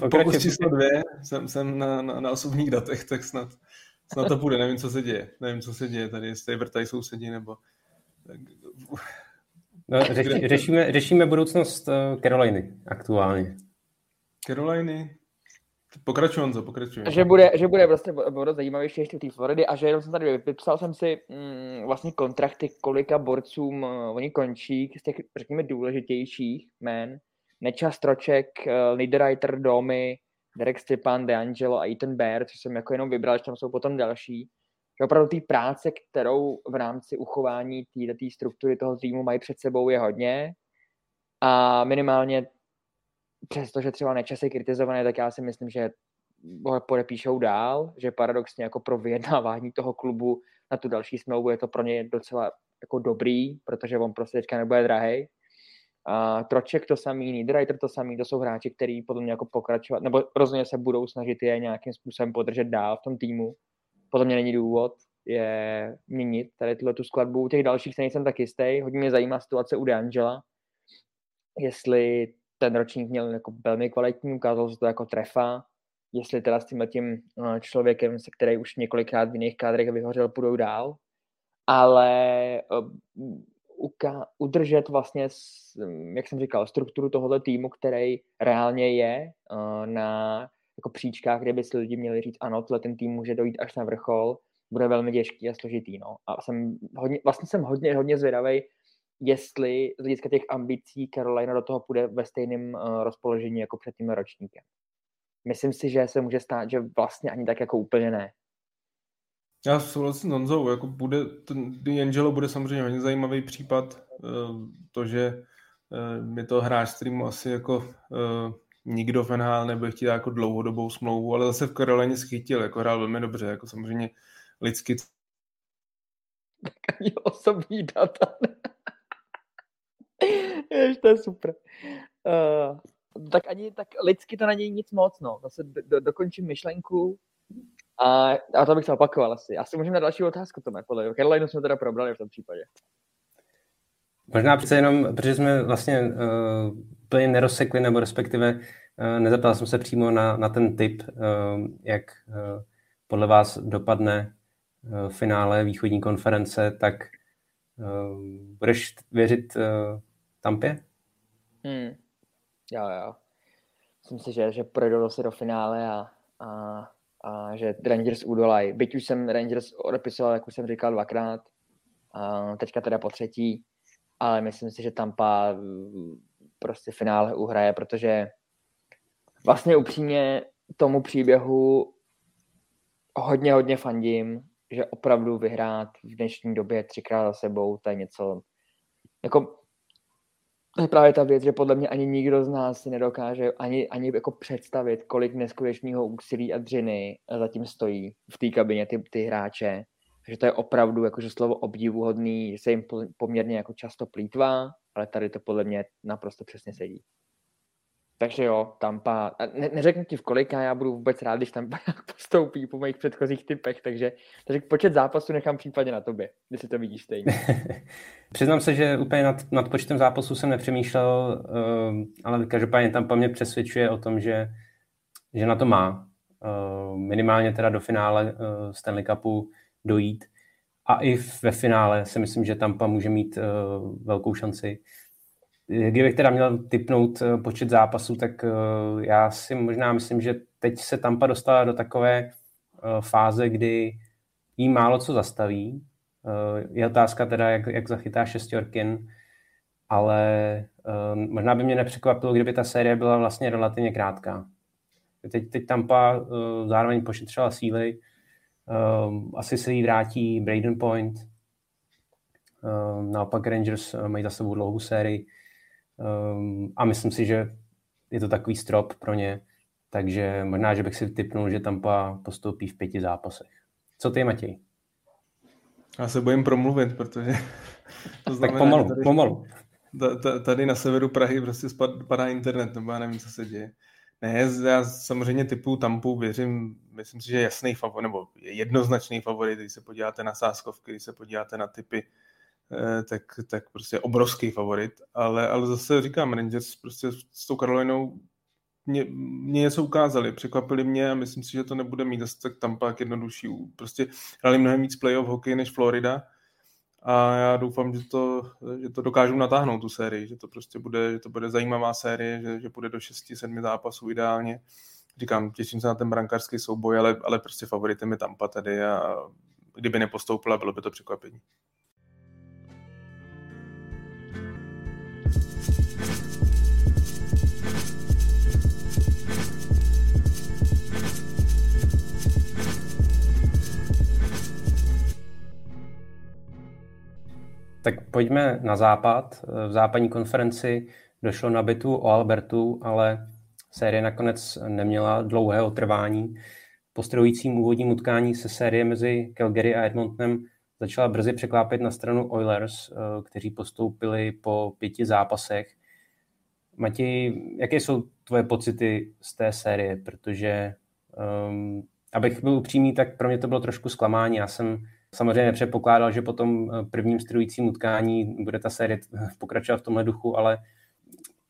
[LAUGHS] Pokus číslo dvě, jsem, jsem na, na, na osobních datech, tak snad, snad to půjde. Nevím, co se děje. Nevím, co se děje tady, jestli vrtají sousedí, nebo... No, řeši, řešíme, řešíme budoucnost uh, Caroliny aktuálně. Caroliny? Pokračuj, Honzo, pokračuj. Že bude, že bude prostě bude zajímavější ještě té Floridy a že jenom jsem tady vypsal jsem si mm, vlastně kontrakty, kolika borcům uh, oni končí z těch, řekněme, důležitějších jmén. Nečas Troček, uh, Niederreiter, Domy, Derek Stepan, DeAngelo a Ethan Bear, což jsem jako jenom vybral, že tam jsou potom další. Že opravdu té práce, kterou v rámci uchování této struktury toho týmu mají před sebou, je hodně. A minimálně přestože třeba nečas je kritizovaný, tak já si myslím, že ho podepíšou dál, že paradoxně jako pro vyjednávání toho klubu na tu další smlouvu je to pro ně docela jako dobrý, protože on prostě teďka nebude drahý. A Troček to samý, Niederreiter to samý, to jsou hráči, kteří potom mě jako pokračovat, nebo rozhodně se budou snažit je nějakým způsobem podržet dál v tom týmu. Potom mě není důvod je měnit tady tuhle tu skladbu. U těch dalších se nejsem tak jistý. Hodně mě zajímá situace u DeAngela, jestli ten ročník měl jako velmi kvalitní, ukázalo se to jako trefa, jestli teda s tím tím eh, člověkem, se který už několikrát v jiných kádrech vyhořel, půjdou dál, ale uka- udržet vlastně, jak jsem říkal, strukturu tohoto týmu, který reálně je uh, na jako příčkách, kde by si lidi měli říct, ano, tohle ten tým může dojít až na vrchol, bude velmi těžký a složitý. No. A jsem hodně, vlastně jsem hodně, hodně zvědavý, jestli z hlediska těch ambicí Carolina do toho půjde ve stejném uh, rozpoložení jako před tím ročníkem. Myslím si, že se může stát, že vlastně ani tak jako úplně ne. Já souhlasím s Honzou, jako bude, ten D'Angelo bude samozřejmě hodně zajímavý případ, eh, to, že eh, je to hráč, kterým asi jako nikdo v NHL nebude chtít jako dlouhodobou smlouvu, ale zase v Karolině schytil, jako hrál velmi dobře, jako samozřejmě lidsky. Tak ani osobní data [LAUGHS] to je super. Uh, tak ani tak lidsky to není nic moc, no. Zase do, do, dokončím myšlenku a, a to bych se opakoval asi. Asi můžeme na další otázku, Tome, podle Carolina jsme teda probrali v tom případě. Možná přece jenom, protože jsme vlastně uh, úplně nerozsekli, nebo respektive uh, nezeptal jsem se přímo na, na ten typ, uh, jak uh, podle vás dopadne uh, finále východní konference, tak uh, budeš věřit uh, Tampě? Hmm. Jo, jo. Myslím si, že, že projdou se do finále a, a, a že Rangers udolají. Byť už jsem Rangers odepisoval, jak už jsem říkal, dvakrát. A teďka teda po třetí. Ale myslím si, že Tampa prostě finále uhraje, protože vlastně upřímně tomu příběhu hodně, hodně fandím, že opravdu vyhrát v dnešní době třikrát za sebou, to je něco, jako to je právě ta věc, že podle mě ani nikdo z nás si nedokáže ani, ani jako představit, kolik neskutečného úsilí a dřiny zatím stojí v té kabině ty, ty hráče. Takže to je opravdu jakože slovo obdivuhodný, že se jim poměrně jako často plítvá, ale tady to podle mě naprosto přesně sedí. Takže jo, Tampa, ne, neřeknu ti v kolika, já budu vůbec rád, když tam [LAUGHS] postoupí po mých předchozích typech, takže, takže počet zápasů nechám případně na tobě, když si to vidíš stejně. [LAUGHS] Přiznám se, že úplně nad, nad počtem zápasů jsem nepřemýšlel, uh, ale každopádně Tampa mě přesvědčuje o tom, že, že na to má. Uh, minimálně teda do finále uh, Stanley Cupu dojít. A i ve finále si myslím, že Tampa může mít uh, velkou šanci. Kdybych teda měl typnout eh, počet zápasů, tak eh, já si možná myslím, že teď se Tampa dostala do takové eh, fáze, kdy jí málo co zastaví. Je otázka teda, jak, jak zachytá šestorkin, ale možná by mě nepřekvapilo, kdyby ta série byla vlastně relativně krátká. Teď, teď Tampa zároveň pošetřila síly, asi se jí vrátí Braden Point, naopak Rangers mají za sebou dlouhou sérii a myslím si, že je to takový strop pro ně, takže možná, že bych si typnul, že Tampa postoupí v pěti zápasech. Co ty, Matěj? Já se bojím promluvit, protože [LAUGHS] to znamená, tak pomalu, tady, pomalu. Tady na severu Prahy prostě padá internet, nebo já nevím, co se děje. Ne, já samozřejmě typu Tampu věřím, myslím si, že je jasný favorit, nebo je jednoznačný favorit, když se podíváte na sáskovky, když se podíváte na typy, tak, tak prostě obrovský favorit, ale, ale zase říkám, Rangers prostě s tou Karolinou mě, mě něco ukázali, překvapili mě a myslím si, že to nebude mít zase tak Tampa jak jednodušší. Prostě hrali mnohem víc playoff hokej než Florida a já doufám, že to, že to dokážu natáhnout tu sérii, že to prostě bude, že to bude zajímavá série, že, že bude do 6-7 zápasů ideálně. Říkám, těším se na ten brankářský souboj, ale, ale prostě favoritem je Tampa tady a kdyby nepostoupila, bylo by to překvapení. Tak pojďme na západ. V západní konferenci došlo na bitu o Albertu, ale série nakonec neměla dlouhého trvání. Po strojícím úvodním utkání se série mezi Calgary a Edmontonem začala brzy překlápět na stranu Oilers, eh, kteří postoupili po pěti zápasech. Matěj, jaké jsou tvoje pocity z té série? Protože, um, abych byl upřímný, tak pro mě to bylo trošku zklamání. Já jsem samozřejmě nepředpokládal, že po tom eh, prvním strujícím utkání bude ta série pokračovat v tomhle duchu, ale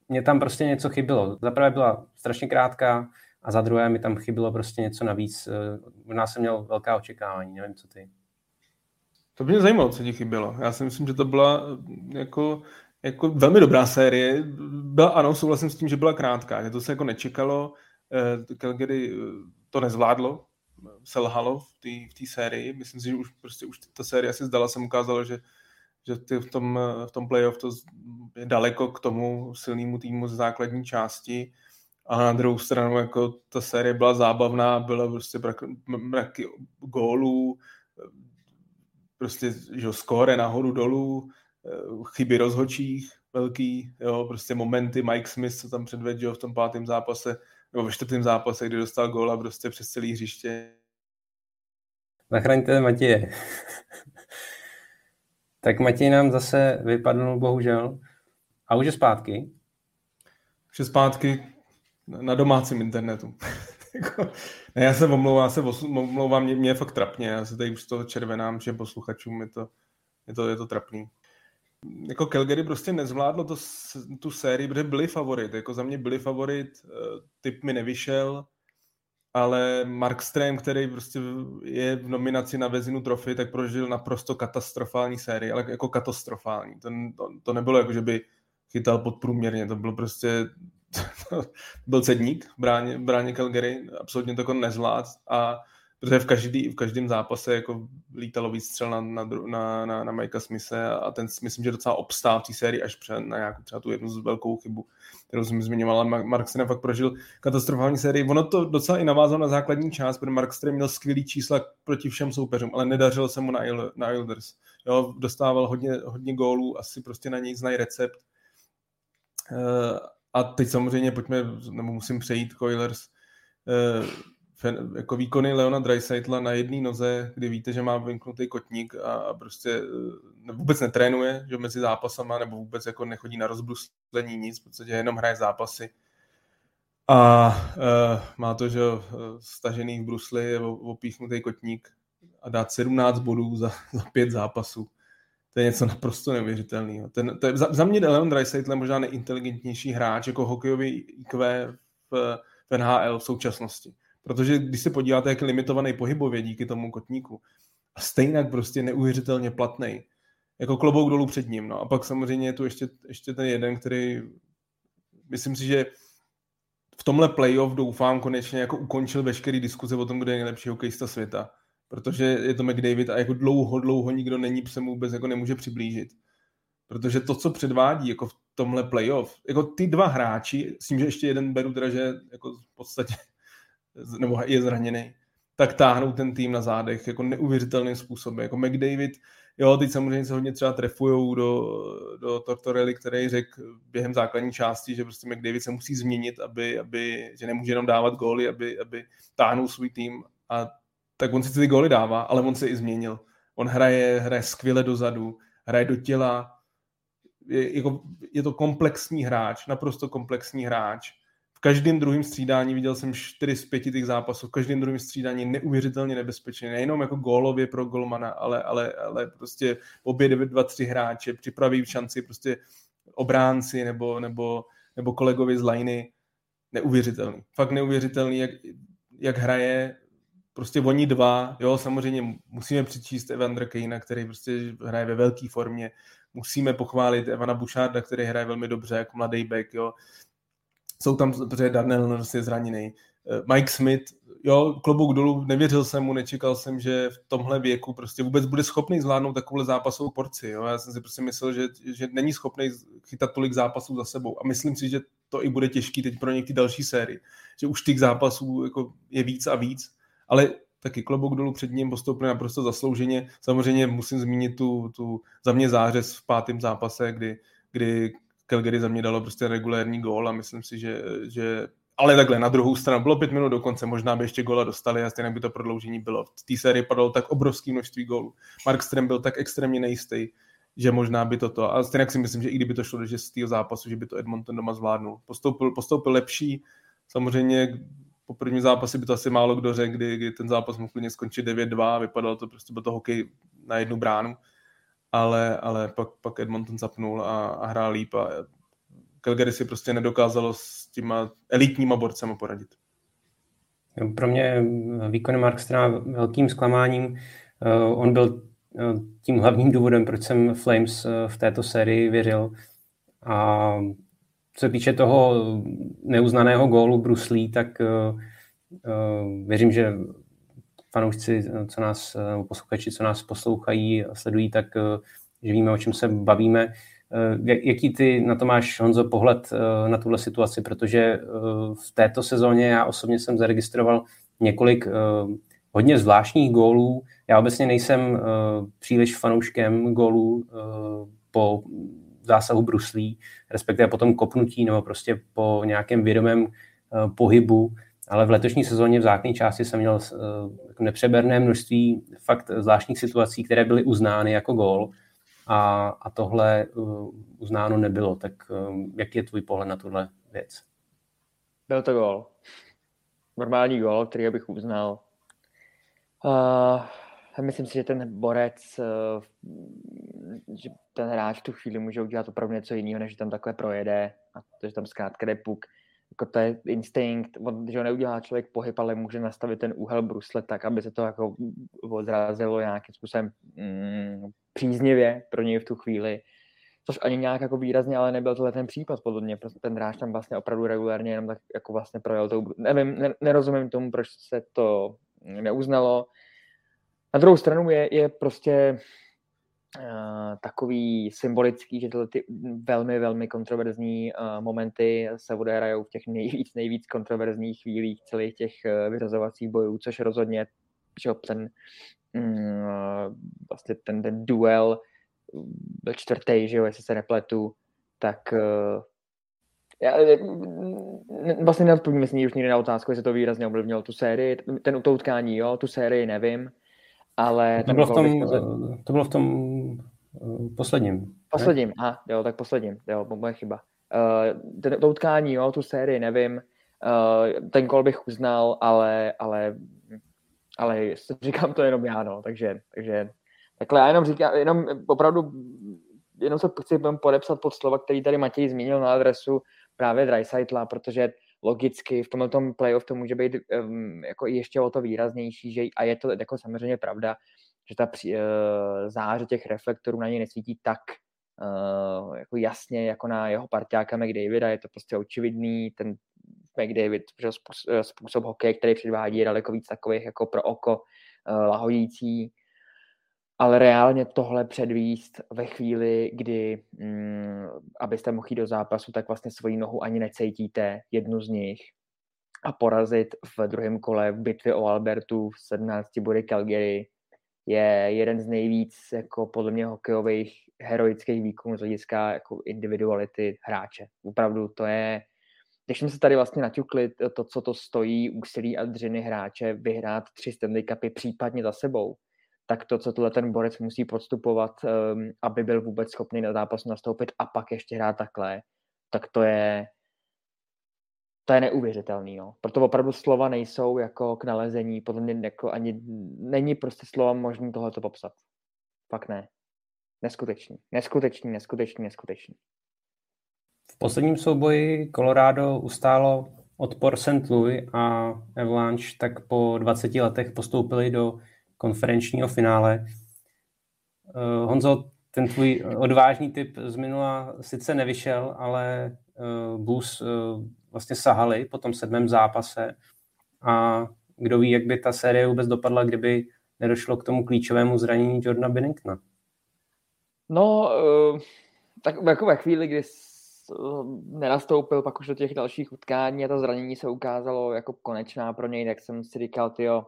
mě tam prostě něco chybilo. Za prvé byla strašně krátká a za druhé mi tam chybilo prostě něco navíc. Eh, možná jsem měl velká očekávání, nevím, co ty. To mě zajímalo, co ti chybělo. Já si myslím, že to byla eh, jako, jako velmi dobrá série. Byla, ano, souhlasím s tím, že byla krátká, že to se jako nečekalo. Calgary to nezvládlo, selhalo v té v sérii. Myslím si, že už, prostě, už ta série asi zdala, jsem ukázalo, že, že ty v tom, v tom playoff to je daleko k tomu silnému týmu z základní části. A na druhou stranu jako ta série byla zábavná, byla prostě mraky gólů, prostě že skóre nahoru dolů, chyby rozhočích velký, jo, prostě momenty Mike Smith, co tam předvedl v tom pátém zápase, nebo ve čtvrtém zápase, kdy dostal góla prostě přes celý hřiště. Zachraňte Matěje. [LAUGHS] tak Matěj nám zase vypadnul, bohužel. A už je zpátky. Už je zpátky na domácím internetu. [LAUGHS] Jako, ne, já se omlouvám, já se omlouvám, mě, mě je fakt trapně, já se tady už z toho červenám všem posluchačům, je to, je to, je to trapný jako Calgary prostě nezvládlo to, tu sérii, protože byli favorit. Jako za mě byli favorit, eh, typ mi nevyšel, ale Mark Strem, který prostě je v nominaci na Vezinu trofy, tak prožil naprosto katastrofální sérii, ale jako katastrofální. To, to, to nebylo jako, že by chytal podprůměrně, to bylo prostě [LAUGHS] byl cedník bráně, bráně Calgary, absolutně to jako nezvlád a protože v, každý, v každém zápase jako lítalo víc střel na, na, na, na, na Mikea Smise a ten myslím, že docela obstál v té sérii až před, na nějakou třeba tu jednu z velkou chybu, kterou jsem zmiňovala. Mark Strem fakt prožil katastrofální sérii. Ono to docela i navázalo na základní část, protože Mark Strem měl skvělý čísla proti všem soupeřům, ale nedařilo se mu na, Il, na Ilders. Jo, dostával hodně, hodně gólů, asi prostě na něj znají recept. Uh, a teď samozřejmě pojďme, nebo musím přejít k Oilers. Uh, jako výkony Leona Dreisaitla na jedné noze, kdy víte, že má vynknutý kotník a, prostě ne, vůbec netrénuje, že mezi zápasama, nebo vůbec jako nechodí na rozbruslení nic, podstatě jenom hraje zápasy. A uh, má to, že stažený v brusli, opíchnutý kotník a dát 17 bodů za, za pět zápasů. To je něco naprosto neuvěřitelného. Ten, to je, za, za mě Leon Dreisaitl je možná nejinteligentnější hráč jako hokejový IQ v, v NHL v současnosti Protože když se podíváte, jak limitovaný pohybově díky tomu kotníku, a stejně prostě neuvěřitelně platný. Jako klobouk dolů před ním. No. A pak samozřejmě je tu ještě, ještě ten jeden, který myslím si, že v tomhle playoff doufám konečně jako ukončil veškerý diskuze o tom, kdo je nejlepší hokejista světa. protože je to McDavid a jako dlouho, dlouho nikdo není se mu vůbec jako nemůže přiblížit. Protože to, co předvádí jako v tomhle playoff, jako ty dva hráči, s tím, že ještě jeden beru teda, že jako v podstatě nebo je zraněný, tak táhnou ten tým na zádech jako neuvěřitelným způsobem. Jako McDavid, jo, teď samozřejmě se hodně třeba trefujou do, do Tortorelli, který řekl během základní části, že prostě McDavid se musí změnit, aby, aby že nemůže jenom dávat góly, aby, aby táhnul svůj tým a tak on si ty góly dává, ale on se i změnil. On hraje, hraje skvěle dozadu, hraje do těla, je, jako, je to komplexní hráč, naprosto komplexní hráč každém druhém střídání viděl jsem 4 z 5 těch zápasů, v každém druhém střídání neuvěřitelně nebezpečný, nejenom jako gólově pro golmana, ale, ale, ale prostě obě 2, 3 hráče, připraví v šanci prostě obránci nebo, nebo, nebo kolegovi z liney, neuvěřitelný. Fakt neuvěřitelný, jak, jak hraje, prostě oni dva, jo, samozřejmě musíme přičíst Evander Kejna, který prostě hraje ve velké formě, musíme pochválit Evana Boucharda, který hraje velmi dobře jako mladý back, jo, jsou tam, protože Darnell Nurse je zraněný. Eh, Mike Smith, jo, klobouk dolů, nevěřil jsem mu, nečekal jsem, že v tomhle věku prostě vůbec bude schopný zvládnout takovou zápasovou porci. Jo. Já jsem si prostě myslel, že, že není schopný chytat tolik zápasů za sebou. A myslím si, že to i bude těžký teď pro některé další série. Že už těch zápasů jako je víc a víc. Ale taky klobouk dolů před ním postoupil naprosto zaslouženě. Samozřejmě musím zmínit tu, tu za mě zářez v pátém zápase, kdy, kdy Calgary za mě dalo prostě regulérní gól a myslím si, že, že ale takhle, na druhou stranu, bylo pět minut do konce, možná by ještě gola dostali a stejně by to prodloužení bylo. V té sérii padalo tak obrovské množství gólů. Mark Strem byl tak extrémně nejistý, že možná by toto, a stejně si myslím, že i kdyby to šlo do šestého zápasu, že by to Edmonton doma zvládnul. Postoupil, postoupil lepší, samozřejmě po prvním zápase by to asi málo kdo řekl, kdy, kdy ten zápas mohl klidně skončit 9-2, vypadalo to prostě, byl to hokej na jednu bránu ale, ale pak, pak Edmonton zapnul a, a hrál líp a Calgary si prostě nedokázalo s těma elitníma borcema poradit. Pro mě výkon Markstra velkým zklamáním. Eh, on byl eh, tím hlavním důvodem, proč jsem Flames eh, v této sérii věřil. A co se týče toho neuznaného gólu Bruslí, tak věřím, že fanoušci, co nás, posluchači, co nás poslouchají sledují, tak že víme, o čem se bavíme. Jaký ty na to máš, Honzo, pohled na tuhle situaci? Protože v této sezóně já osobně jsem zaregistroval několik hodně zvláštních gólů. Já obecně nejsem příliš fanouškem gólů po zásahu bruslí, respektive po tom kopnutí nebo prostě po nějakém vědomém pohybu ale v letošní sezóně v základní části jsem měl uh, nepřeberné množství fakt zvláštních situací, které byly uznány jako gól a, a tohle uh, uznáno nebylo. Tak uh, jaký je tvůj pohled na tuhle věc? Byl to gól. Normální gól, který bych uznal. Uh, myslím si, že ten borec, uh, že ten hráč tu chvíli může udělat opravdu něco jiného, než že tam takhle projede a to, že tam zkrátka jde puk jako to je instinkt, že ho neudělá člověk pohyb, ale může nastavit ten úhel brusle tak, aby se to jako odrazilo nějakým způsobem mm, příznivě pro něj v tu chvíli. Což ani nějak jako výrazně, ale nebyl tohle ten případ, podle mě. Prostě ten hráč tam vlastně opravdu regulárně jenom tak jako vlastně projel tou... Nevím, ne, nerozumím tomu, proč se to neuznalo. Na druhou stranu je, je prostě takový symbolický, že tyhle ty velmi, velmi kontroverzní uh, momenty se odehrajou v těch nejvíc, nejvíc kontroverzních chvílích celých těch uh, vyřazovacích bojů, což rozhodně že ten, um, vlastně ten, ten duel byl čtvrtý, že jo, jestli se nepletu, tak já, vlastně neodpovím si už nikdy na otázku, jestli to výrazně ovlivnilo tu sérii, ten to utkání, jo, tu sérii nevím, ale... To bylo, v tom, to bylo v tom posledním. Posledním, aha, jo, tak posledním, jo, moje chyba. Uh, ten, to utkání, jo, tu sérii, nevím, uh, ten kol bych uznal, ale, ale, ale říkám to jenom já, no, takže, takže takhle já jenom říkám, jenom opravdu, jenom se chci podepsat pod slova, který tady Matěj zmínil na adresu právě Dreisaitla, protože logicky v tomhle tom playoff to může být um, jako ještě o to výraznější, že a je to jako samozřejmě pravda, že ta uh, záře těch reflektorů na něj nesvítí tak uh, jako jasně jako na jeho parťáka McDavida, je to prostě očividný, ten McDavid, že způsob, způsob hokeje, který předvádí, je daleko víc takových jako pro oko lahodící, ale reálně tohle předvíst ve chvíli, kdy mm, abyste mohli do zápasu, tak vlastně svoji nohu ani necítíte, jednu z nich, a porazit v druhém kole v bitvě o Albertu v 17 body Calgary je jeden z nejvíc jako podle mě hokejových heroických výkonů z hlediska jako individuality hráče. Opravdu to je, když jsme se tady vlastně naťukli to, co to stojí úsilí a dřiny hráče vyhrát tři Stanley Cupy případně za sebou, tak to, co tohle ten borec musí podstupovat, um, aby byl vůbec schopný na zápas nastoupit a pak ještě hrát takhle, tak to je to je neuvěřitelný, no. Proto opravdu slova nejsou jako k nalezení, podle mě jako ani, není prostě slova možný tohleto popsat. Fakt ne. Neskutečný, neskutečný, neskutečný, neskutečný. V posledním souboji Colorado ustálo odpor St. Louis a Avalanche tak po 20 letech postoupili do konferenčního finále. Uh, Honzo, ten tvůj odvážný typ z minula sice nevyšel, ale uh, Blues uh, vlastně sahali po tom sedmém zápase a kdo ví, jak by ta série vůbec dopadla, kdyby nedošlo k tomu klíčovému zranění Jordana Benningtona. No, tak jako ve chvíli, kdy nenastoupil pak už do těch dalších utkání a to zranění se ukázalo jako konečná pro něj, tak jsem si říkal, tyjo,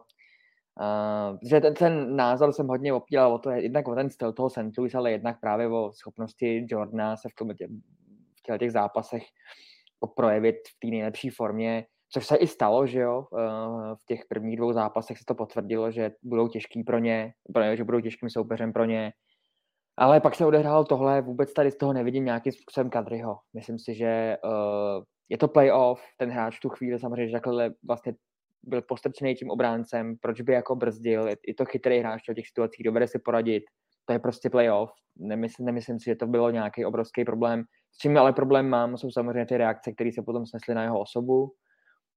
Uh, že ten, ten názor jsem hodně opíral o to, jednak o ten styl toho St. Louis, ale jednak právě o schopnosti Jordana se v, tom, v těch, těch zápasech projevit v té nejlepší formě, což se i stalo, že jo, uh, v těch prvních dvou zápasech se to potvrdilo, že budou těžký pro ně, pro ně že budou těžkým soupeřem pro ně, ale pak se odehrálo tohle, vůbec tady z toho nevidím nějakým způsobem Kadryho. Myslím si, že uh, je to playoff, ten hráč tu chvíli samozřejmě, že takhle vlastně byl postrčený tím obráncem, proč by jako brzdil, je, to chytrý hráč v těch situacích, dobře si poradit, to je prostě playoff, nemyslím, nemyslím si, že to bylo nějaký obrovský problém. S čím ale problém mám, jsou samozřejmě ty reakce, které se potom snesly na jeho osobu,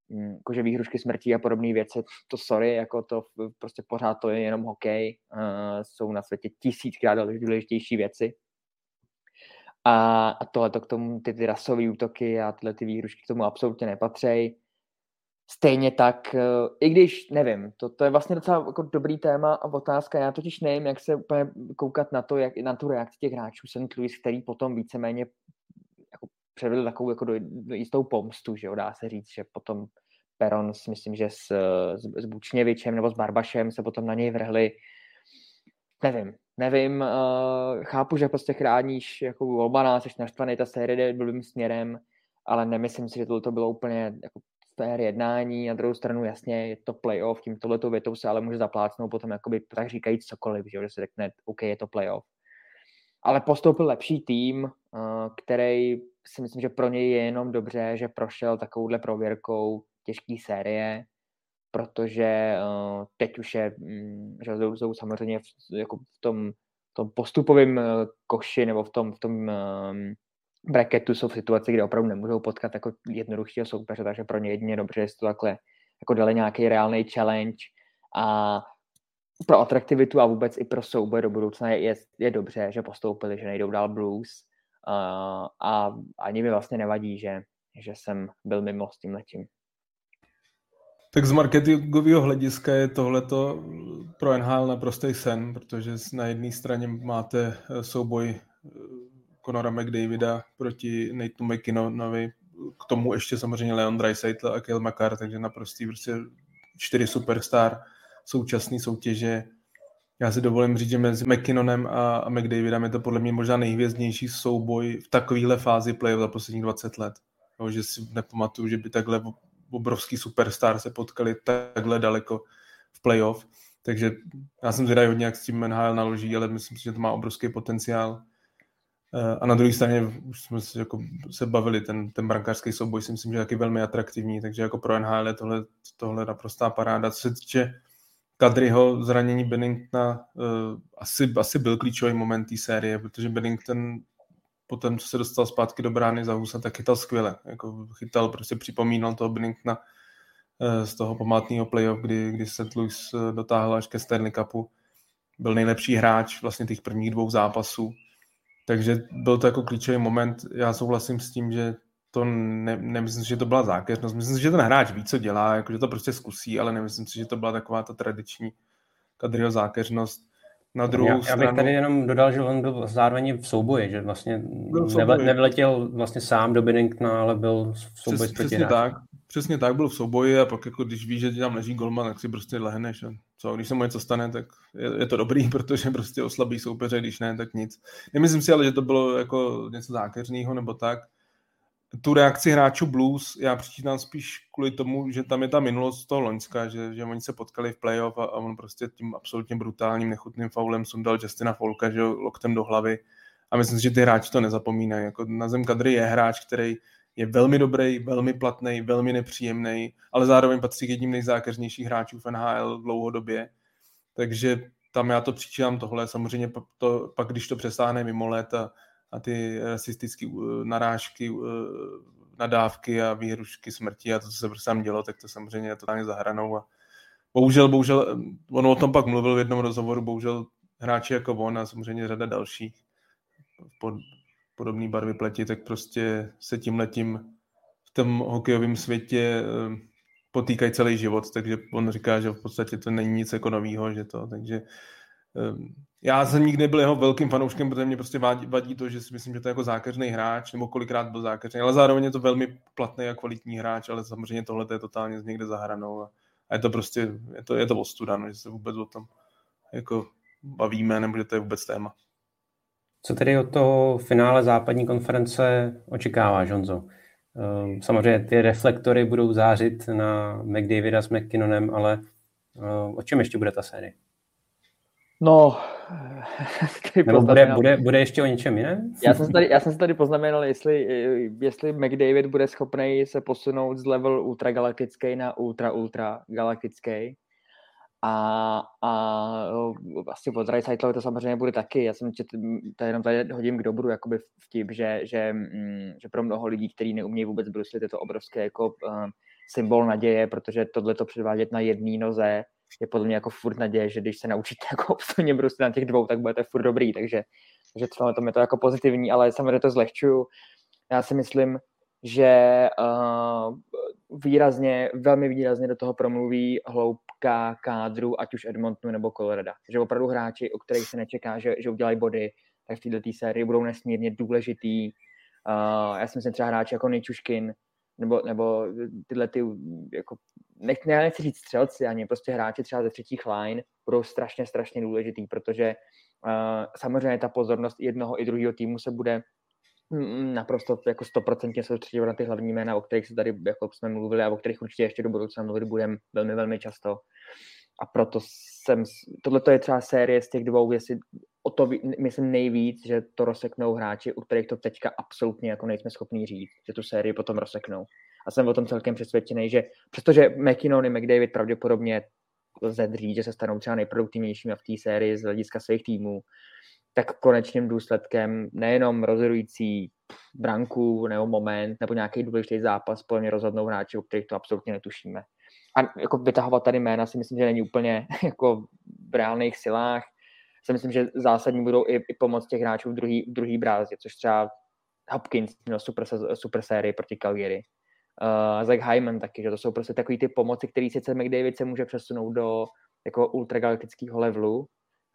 mm, jakože výhrušky smrti a podobné věci, to sorry, jako to prostě pořád to je jenom hokej, uh, jsou na světě tisíckrát důležitější věci. A, a tohle to k tomu, ty, ty rasové útoky a tyhle ty výhrušky k tomu absolutně nepatří. Stejně tak, eh, i když, nevím, to, to je vlastně docela jako dobrý téma a otázka, já totiž nevím, jak se úplně koukat na to, jak, na tu reakci těch hráčů St. Louis, který potom víceméně jako předvedl takovou jako do, do jistou pomstu, že jo, dá se říct, že potom Peron, myslím, že s, s, s Bučněvičem nebo s Barbašem se potom na něj vrhli. Nevím, nevím, uh, chápu, že prostě chráníš jako Volbana, jsi naštvaný, ta série jde blbým směrem, ale nemyslím si, že to bylo úplně jako fair jednání, na druhou stranu jasně je to playoff, tím tohletou větou se ale může zaplácnout potom jakoby tak říkají cokoliv, že, se řekne, OK, je to playoff. Ale postoupil lepší tým, eh, který si myslím, že pro něj je jenom dobře, že prošel takovouhle prověrkou těžké série, protože eh, teď už je, mm, že jsou samozřejmě v, jako v tom, tom postupovém eh, koši nebo v tom, v tom bracketu jsou v situaci, kde opravdu nemůžou potkat jako jednoduchého soupeře, takže pro ně jedině dobře, jestli to takhle jako dali nějaký reálný challenge a pro atraktivitu a vůbec i pro souboj do budoucna je, je, dobře, že postoupili, že nejdou dál blues uh, a ani mi vlastně nevadí, že, že jsem byl mimo s tím letím. Tak z marketingového hlediska je tohleto pro NHL naprostý sen, protože na jedné straně máte souboj Conora McDavida proti Nathan McKinnonovi, k tomu ještě samozřejmě Leon Dreisaitl a Kyle McCarr, takže naprostý prostě čtyři superstar současné soutěže. Já si dovolím říct, že mezi McKinnonem a, McDavidem je to podle mě možná nejhvězdnější souboj v takovéhle fázi play za posledních 20 let. Jo, že si nepamatuju, že by takhle obrovský superstar se potkali takhle daleko v playoff. Takže já jsem zvědavý hodně, jak s tím NHL naloží, ale myslím si, že to má obrovský potenciál. Eh, a na druhé straně už jsme se, jako, se bavili, ten, ten brankářský souboj si myslím, že je taky velmi atraktivní, takže jako pro NHL je tohle, tohle naprostá paráda. Co se týče Kadryho zranění Benningtona, uh, asi, asi byl klíčový moment té série, protože Bennington potom, co se dostal zpátky do brány za Husa, tak chytal skvěle. Jako chytal, prostě připomínal toho Benningtona uh, z toho památného playoff, kdy, kdy St. Louis dotáhl až ke Stanley Cupu. Byl nejlepší hráč vlastně těch prvních dvou zápasů takže byl to jako klíčový moment. Já souhlasím s tím, že to ne, nemyslím si, že to byla zákeřnost. Myslím si, že ten hráč ví, co dělá, jako, že to prostě zkusí, ale nemyslím si, že to byla taková ta tradiční Kadriho zákeřnost. Na druhou já, stranu... Já bych tady jenom dodal, že on byl zároveň v souboji, že vlastně souboji. nevyletěl vlastně sám do Binningtona, ale byl v souboji Přes, Přesně tak, přesně tak, byl v souboji a pak jako když víš, že tam leží golman, tak si prostě lehneš a co, když se mu něco stane, tak je, je, to dobrý, [LAUGHS] protože prostě oslabí soupeře, když ne, tak nic. Nemyslím si ale, že to bylo jako něco zákeřného nebo tak, tu reakci hráčů Blues já přičítám spíš kvůli tomu, že tam je ta minulost toho Loňska, že, že oni se potkali v playoff a, a on prostě tím absolutně brutálním, nechutným faulem sundal Justina Folka, že loktem do hlavy. A myslím si, že ty hráči to nezapomínají. Jako na zem kadry je hráč, který je velmi dobrý, velmi platný, velmi nepříjemný, ale zároveň patří k jedním nejzákeřnějších hráčů v NHL dlouhodobě. Takže tam já to přičítám tohle. Samozřejmě to, pak, když to přesáhne mimo let a, a ty rasistické uh, narážky, uh, nadávky a výhrušky smrti a to, co se prostě tam dělo, tak to samozřejmě je totálně zahranou a bohužel, bohužel, on o tom pak mluvil v jednom rozhovoru, bohužel hráči jako on a samozřejmě řada dalších podobné barvy pleti, tak prostě se tím letím v tom hokejovém světě uh, potýkají celý život, takže on říká, že v podstatě to není nic jako novýho, že to, takže já jsem nikdy nebyl jeho velkým fanouškem, protože mě prostě vadí, vadí to, že si myslím, že to je jako zákeřný hráč, nebo kolikrát byl zákeřný, ale zároveň je to velmi platný a kvalitní hráč, ale samozřejmě tohle je totálně z někde zahranou a, a je to prostě, je to, je to ostuda, no, že se vůbec o tom jako bavíme, nebo že to je vůbec téma. Co tedy od toho finále západní konference očekává, Honzo? Ehm, samozřejmě ty reflektory budou zářit na McDavida s McKinnonem, ale ehm, o čem ještě bude ta série? No, [LAUGHS] Nebo bude, bude, bude ještě o něčem jiném? Já jsem, tady, já jsem se tady poznamenal, jestli, jestli McDavid bude schopný se posunout z level ultragalaktický na ultra ultra galaktický. A, a vlastně od Reisaitlovi to samozřejmě bude taky. Já jsem čet, tady jenom tady hodím k dobru jakoby vtip, že, že, že pro mnoho lidí, kteří neumějí vůbec bruslit, je to obrovské jako uh, symbol naděje, protože tohle to předvádět na jedné noze je podle mě jako furt naděje, že když se naučíte [LAUGHS] jako obstojně bruslit na těch dvou, tak budete furt dobrý, takže, takže třeba tom je to jako pozitivní, ale samozřejmě to zlehčuju. Já si myslím, že uh, výrazně, velmi výrazně do toho promluví hloubka kádru, ať už Edmontonu nebo Colorado. Že opravdu hráči, o kterých se nečeká, že, že udělají body, tak v této sérii budou nesmírně důležitý. Uh, já si myslím třeba hráči jako Nejčuškin, nebo, nebo tyhle ty, jako, nech, ne, nechci říct střelci, ani prostě hráči třeba ze třetích line budou strašně, strašně důležitý, protože uh, samozřejmě ta pozornost jednoho i druhého týmu se bude naprosto jako stoprocentně soustředit na ty hlavní jména, o kterých se tady jako jsme mluvili a o kterých určitě ještě do budoucna mluvit budeme velmi, velmi často. A proto jsem, tohle je třeba série z těch dvou, jestli o to myslím nejvíc, že to rozseknou hráči, u kterých to teďka absolutně jako nejsme schopní říct, že tu sérii potom rozseknou. A jsem o tom celkem přesvědčený, že přestože McKinnon i McDavid pravděpodobně lze říct, že se stanou třeba nejproduktivnějšími v té sérii z hlediska svých týmů, tak konečným důsledkem nejenom rozhodující branku nebo moment nebo nějaký důležitý zápas plně rozhodnou hráči, o kterých to absolutně netušíme. A jako vytahovat tady jména si myslím, že není úplně [LAUGHS] jako v reálných silách si myslím, že zásadní budou i, i pomoc těch hráčů v druhý, v druhý brázě, což třeba Hopkins měl super, super sérii proti Calgary. Uh, Zach Hyman taky, že to jsou prostě takový ty pomoci, který sice McDavid se může přesunout do jako ultragalaktického levelu,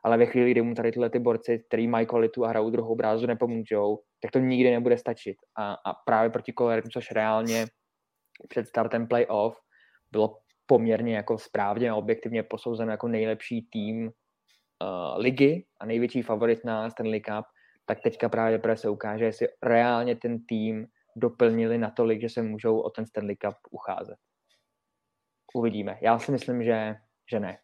ale ve chvíli, kdy mu tady tyhle ty borci, který mají kvalitu a hrajou druhou brázu, nepomůžou, tak to nikdy nebude stačit. A, a právě proti Coloradu, což reálně před startem playoff bylo poměrně jako správně a objektivně posouzeno jako nejlepší tým uh, ligy a největší favorit na Stanley Cup, tak teďka právě právě se ukáže, jestli reálně ten tým doplnili natolik, že se můžou o ten Stanley Cup ucházet. Uvidíme. Já si myslím, že, že ne.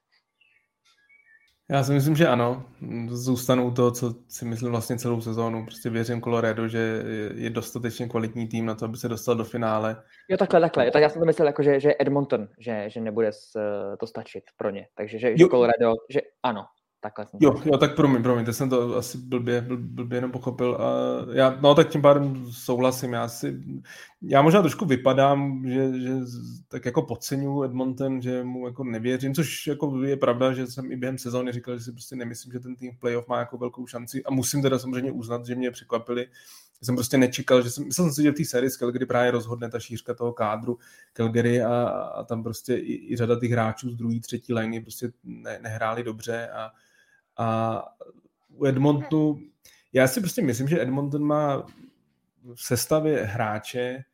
Já si myslím, že ano. Zůstanu u toho, co si myslím vlastně celou sezónu. Prostě věřím Colorado, že je dostatečně kvalitní tým na to, aby se dostal do finále. Jo, takhle, takhle. Tak já jsem to myslel jako, že, že Edmonton, že, že nebude to stačit pro ně. Takže že, že Colorado, že ano, Takhle jsem jo, jo, tak promiň, promiň, to jsem to asi blbě, blbě jenom pochopil. A já, no tak tím pádem souhlasím, já si, já možná trošku vypadám, že, že tak jako podceňuji Edmonton, že mu jako nevěřím, což jako je pravda, že jsem i během sezóny říkal, že si prostě nemyslím, že ten tým playoff má jako velkou šanci. A musím teda samozřejmě uznat, že mě překvapili. Jsem prostě nečekal, že jsem, myslel jsem si, že v té sérii z Calgary právě rozhodne ta šířka toho kádru Calgary a, a tam prostě i, i řada těch hráčů z druhé, třetí liney prostě ne, nehráli dobře a, a u Edmontonu, já si prostě myslím, že Edmonton má v sestavě hráče,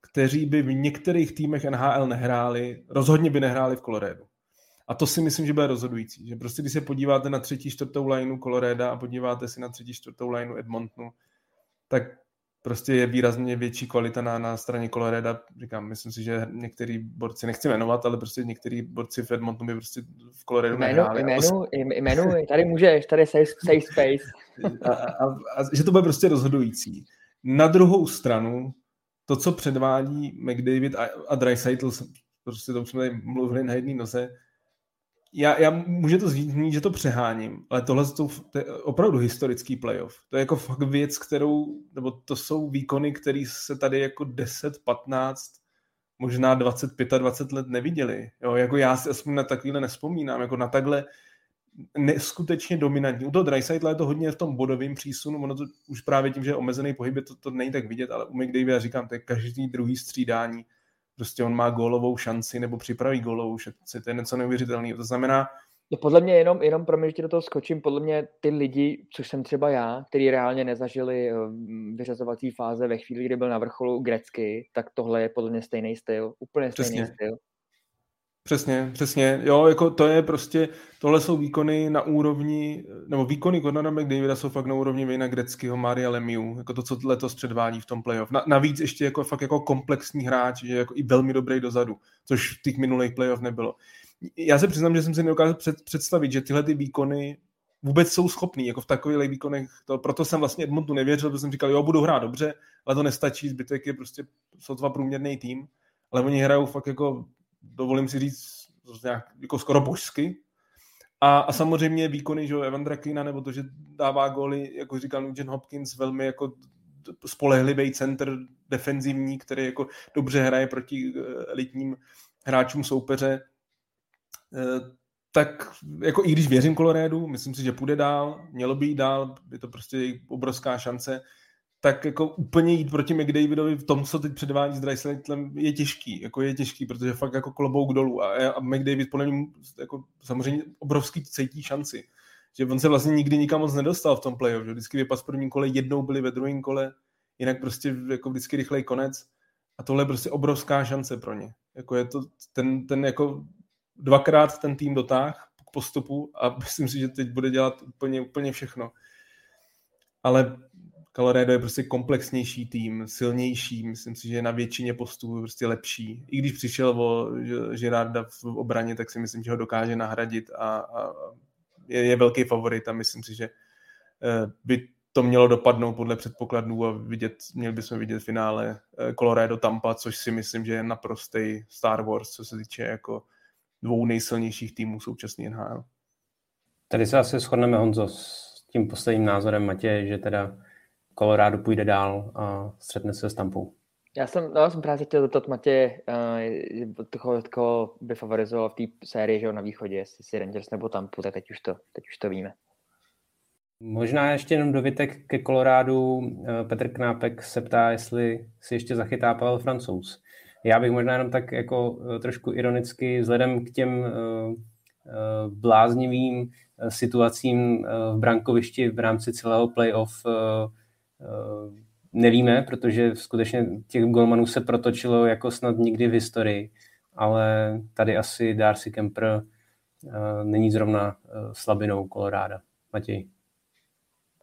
kteří by v některých týmech NHL nehráli, rozhodně by nehráli v Coloradu. A to si myslím, že bude rozhodující. Že prostě, když se podíváte na třetí, čtvrtou lineu Colorado a podíváte si na třetí, čtvrtou lineu Edmontonu, tak prostě je výrazně větší kvalita na, na straně Colorado. Říkám, myslím si, že některý borci, nechci jmenovat, ale prostě některý borci v Edmontonu by prostě v Colorado jménu, nehráli. Jménu, jménu, tady můžeš, tady safe, safe space. [LAUGHS] A, a, a, že to bude prostě rozhodující. Na druhou stranu, to, co předvádí McDavid a, a Dreisaitl, prostě to už jsme tady mluvili na jedné noze, já, já může to zvít, že to přeháním, ale tohle to, to je opravdu historický playoff. To je jako fakt věc, kterou, nebo to jsou výkony, které se tady jako 10, 15, možná 25, 20 let neviděli. Jo, jako já si aspoň na takovýhle nespomínám, jako na takhle neskutečně dominantní. U toho Dreisaitla je to hodně v tom bodovém přísunu, ono to už právě tím, že je omezený pohyb, to, to není tak vidět, ale u McDavid, já říkám, to je každý druhý střídání, prostě on má gólovou šanci nebo připraví gólovou šanci, to je něco neuvěřitelného. To znamená, No podle mě jenom, jenom pro mě, že do toho skočím, podle mě ty lidi, což jsem třeba já, který reálně nezažili eh, vyřazovací fáze ve chvíli, kdy byl na vrcholu Grecky, tak tohle je podle mě stejný styl, úplně stejný Přesně. styl. Přesně, přesně. Jo, jako to je prostě, tohle jsou výkony na úrovni, nebo výkony Conora McDavida jsou fakt na úrovni Vejna Greckého, Maria Lemiu, jako to, co letos předvádí v tom playoff. Na, navíc ještě jako fakt jako komplexní hráč, že jako i velmi dobrý dozadu, což v těch minulých playoff nebylo. Já se přiznám, že jsem si nedokázal před, představit, že tyhle ty výkony vůbec jsou schopný, jako v takových výkonech, to, proto jsem vlastně Edmontu nevěřil, protože jsem říkal, jo, budu hrát dobře, ale to nestačí, zbytek je prostě sotva průměrný tým, ale oni hrajou fakt jako dovolím si říct, nějak, jako skoro božsky. A, a samozřejmě výkony, že Evan Drakina, nebo to, že dává góly, jako říkal Nugent Hopkins, velmi jako spolehlivý center defenzivní, který jako dobře hraje proti eh, elitním hráčům soupeře, eh, tak jako i když věřím Kolorédu, myslím si, že půjde dál, mělo by jít dál, je to prostě obrovská šance, tak jako úplně jít proti McDavidovi v tom, co teď předvádí s Dreisaitlem, je těžký, jako je těžký, protože fakt jako klobouk dolů a, a McDavid podle mě jako samozřejmě obrovský cítí šanci. Že on se vlastně nikdy nikam moc nedostal v tom playoff, že vždycky vypas v prvním kole, jednou byli ve druhém kole, jinak prostě jako vždycky rychlej konec a tohle je prostě obrovská šance pro ně. Jako je to ten, ten jako dvakrát ten tým dotáh k postupu a myslím si, že teď bude dělat úplně, úplně všechno. Ale Colorado je prostě komplexnější tým, silnější, myslím si, že na většině postů prostě lepší. I když přišel o Gerarda v obraně, tak si myslím, že ho dokáže nahradit a, a je, je velký favorit a myslím si, že eh, by to mělo dopadnout podle předpokladů a vidět, měli bychom vidět finále eh, Colorado Tampa, což si myslím, že je naprostý Star Wars, co se týče jako dvou nejsilnějších týmů současný NHL. Tady se asi shodneme, Honzo, s tím posledním názorem Matěje, že teda Colorado půjde dál a střetne se s Tampou. Já jsem, no, jsem právě chtěl zeptat Matě, uh, koho by favorizoval v té sérii, že jo, na východě, jestli si Rangers nebo Tampu, tak teď už to, teď už to víme. Možná ještě jenom dovitek ke Kolorádu. Eh, Petr Knápek se ptá, jestli si ještě zachytá Pavel Francouz. Já bych možná jenom tak jako eh, trošku ironicky vzhledem k těm bláznivým situacím v brankovišti v rámci celého playoff nevíme, protože skutečně těch golmanů se protočilo jako snad nikdy v historii, ale tady asi Darcy Kemper eh, není zrovna eh, slabinou Koloráda. Matěj.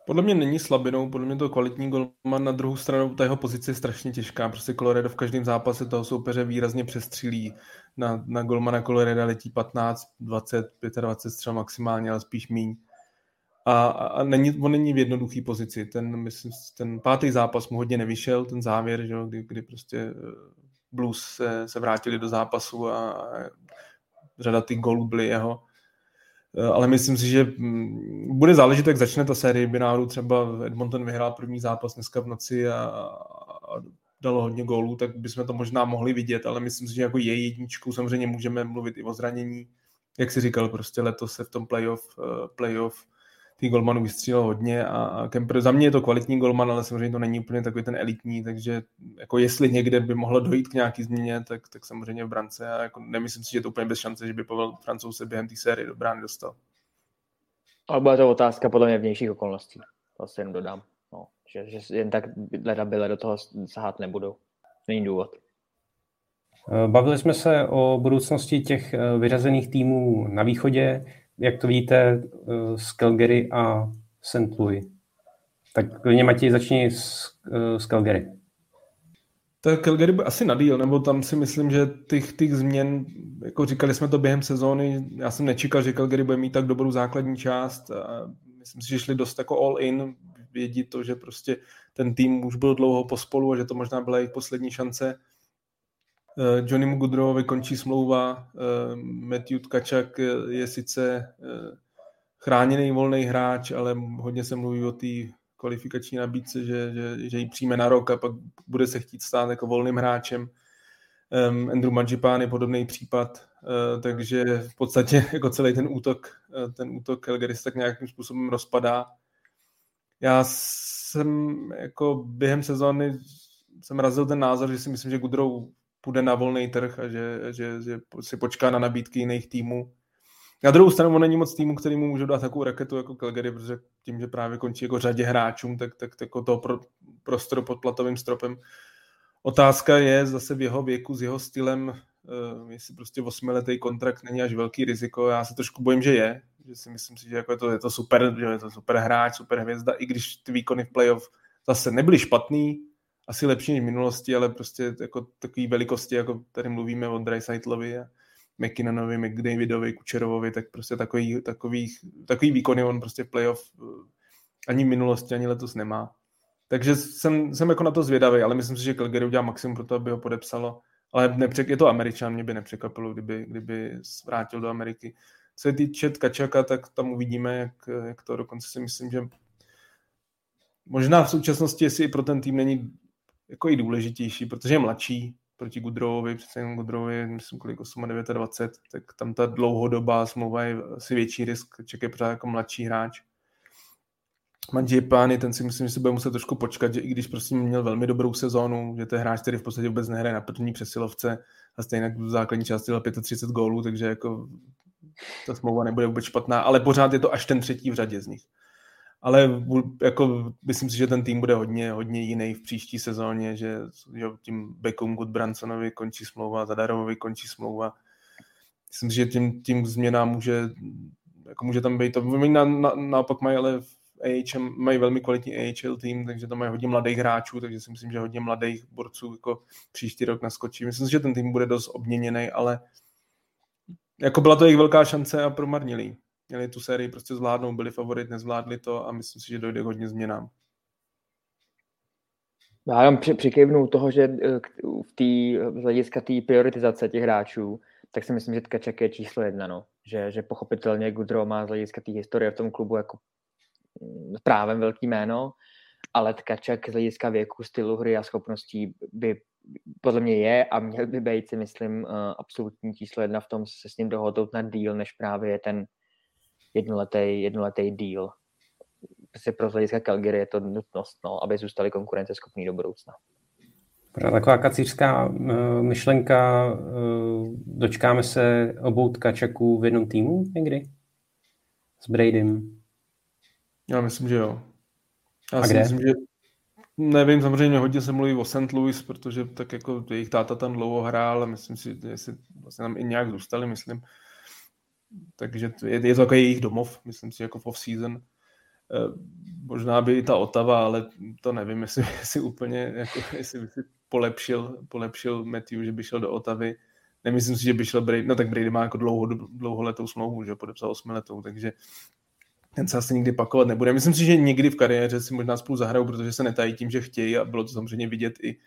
Podle mě není slabinou, podle mě to kvalitní golman, na druhou stranu ta jeho pozice je strašně těžká, prostě Colorado v každém zápase toho soupeře výrazně přestřílí, na, na golmana Colorado letí 15, 20, 25 střel maximálně, ale spíš míň a, a není, on není v jednoduché pozici. Ten, myslím, ten pátý zápas mu hodně nevyšel, ten závěr, že, kdy, kdy prostě eh, Blues se, se vrátili do zápasu a, a řada těch golů byly jeho. Eh, ale myslím si, že mm, bude záležet, jak začne ta série. By náhodou třeba Edmonton vyhrál první zápas dneska v noci a, a dalo hodně gólů, tak bychom to možná mohli vidět, ale myslím si, že jako je jedničkou samozřejmě můžeme mluvit i o zranění. Jak si říkal, prostě letos se v tom playoff, eh, playoff ty golmanů vystřílel hodně a, a Kemper, za mě je to kvalitní golman, ale samozřejmě to není úplně takový ten elitní, takže jako jestli někde by mohlo dojít k nějaký změně, tak, tak samozřejmě v brance a jako nemyslím si, že je to úplně bez šance, že by Pavel Francouz se během té série do brány dostal. Ale bude to otázka podle mě vnějších okolností. To si jen dodám. No, že, že jen tak leda byle do toho sahat nebudou. Není důvod. Eh, bavili jsme se o budoucnosti těch eh, vyřazených týmů na východě. Jak to vidíte eh, s Calgary a St. Louis? Tak klidně Matěj začni s, s Calgary. Tak Calgary by asi nadíl, nebo tam si myslím, že těch, těch změn, jako říkali jsme to během sezóny, já jsem nečekal, že Calgary bude mít tak dobrou základní část a myslím si, že šli dost jako all in, vědí to, že prostě ten tým už byl dlouho pospolu a že to možná byla jejich poslední šance. Eh, Johnny Goodrowovi končí smlouva, eh, Matthew Tkačak je sice eh, chráněný volný hráč, ale hodně se mluví o té kvalifikační nabídce, že, že, že ji přijme na rok a pak bude se chtít stát jako volným hráčem. Andrew Manjipán je podobný případ, takže v podstatě [LAUGHS] jako celý ten útok, ten útok Calgary se tak nějakým způsobem rozpadá. Já jsem jako během sezóny jsem razil ten názor, že si myslím, že Gudrou půjde na volný trh a že, že, že si počká na nabídky jiných týmů. Na druhou stranu on není moc týmu, který mu může dát takovou raketu jako Calgary, protože tím, že právě končí jako řadě hráčům, tak, tak, tak jako toho pro, prostoru pod platovým stropem. Otázka je zase v jeho věku, s jeho stylem, uh, jestli prostě osmiletý kontrakt není až velký riziko. Já se trošku bojím, že je, že si myslím si, že jako je, to, je to super, že je to super hráč, super hvězda, i když ty výkony v playoff zase nebyly špatný, asi lepší než v minulosti, ale prostě jako takový velikosti, jako tady mluvíme o Dreisaitlovi a McKinnonovi, McDavidovi, Kučerovovi, tak prostě takový, takový, takový výkony on prostě v playoff eh, ani v minulosti, ani letos nemá. Takže jsem, jsem jako na to zvědavý, ale myslím si, že Calgary udělá maximum pro to, aby ho podepsalo. Ale nepřek, je to Američan, mě by nepřekvapilo, kdyby, kdyby vrátil do Ameriky. Co se týče Kačaka, tak tam uvidíme, jak, jak to dokonce si myslím, že možná v současnosti, jestli i pro ten tým není jako i důležitější, protože je mladší proti Gudrovovi, přece jenom Gudrovovi, myslím, kolik 8 29, tak tam ta dlouhodobá smlouva je asi větší risk, čeká pořád jako mladší hráč. Manží Pány, ten si myslím, že se bude muset trošku počkat, že i když prostě měl velmi dobrou sezónu, že je hráč, který v podstatě vůbec nehraje na první přesilovce a stejně v základní části dal 35 gólů, takže jako ta smlouva nebude vůbec špatná, ale pořád je to až ten třetí v řadě z nich ale jako myslím si, že ten tým bude hodně, hodně jiný v příští sezóně, že, že tím Beckham Goodbransonovi končí smlouva, Zadarovovi končí smlouva. Myslím si, že tím, tím změnám může, jako může tam být to. Na, na, naopak mají ale v AHL, mají velmi kvalitní AHL tým, takže tam mají hodně mladých hráčů, takže si myslím, že hodně mladých borců jako příští rok naskočí. Myslím si, že ten tým bude dost obměněný, ale jako byla to jejich velká šance a promarnili měli tu sérii prostě zvládnout, byli favorit, nezvládli to a myslím si, že dojde k hodně změnám. Já jenom při, přikývnu toho, že eh, v tý, z hlediska té prioritizace těch hráčů, tak si myslím, že Tkaček je číslo jedna, no. že, že pochopitelně Gudro má z hlediska té historie v tom klubu jako mm, právem velký jméno, ale Tkaček z hlediska věku, stylu hry a schopností by podle mě je a měl by být si myslím eh, absolutní číslo jedna v tom se s ním dohodnout na díl, než právě ten jednoletý, jednoletý díl. Prostě pro hlediska Calgary je to nutnost, no, aby zůstali konkurenceschopní do budoucna. Taková kacířská eh, myšlenka, eh, dočkáme se obou tkačaků v jednom týmu někdy? S Bradym? Já myslím, že jo. Já A si kde? myslím, že Nevím, samozřejmě hodně se mluví o St. Louis, protože tak jako jejich táta tam dlouho hrál a myslím si, že vlastně tam i nějak zůstali, myslím takže je, je to takový jejich domov, myslím si, jako off-season. Eh, možná by i ta Otava, ale to nevím, [LAUGHS] jestli, jestli úplně, jako, jestli by si polepšil, polepšil Matthew, že by šel do Otavy. Nemyslím si, že by šel Brady, no tak Brady má jako dlouho, dlouholetou smlouvu, že podepsal osmiletou, takže ten se asi nikdy pakovat nebude. Myslím si, že nikdy v kariéře si možná spolu zahrajou, protože se netají tím, že chtějí a bylo to samozřejmě vidět i,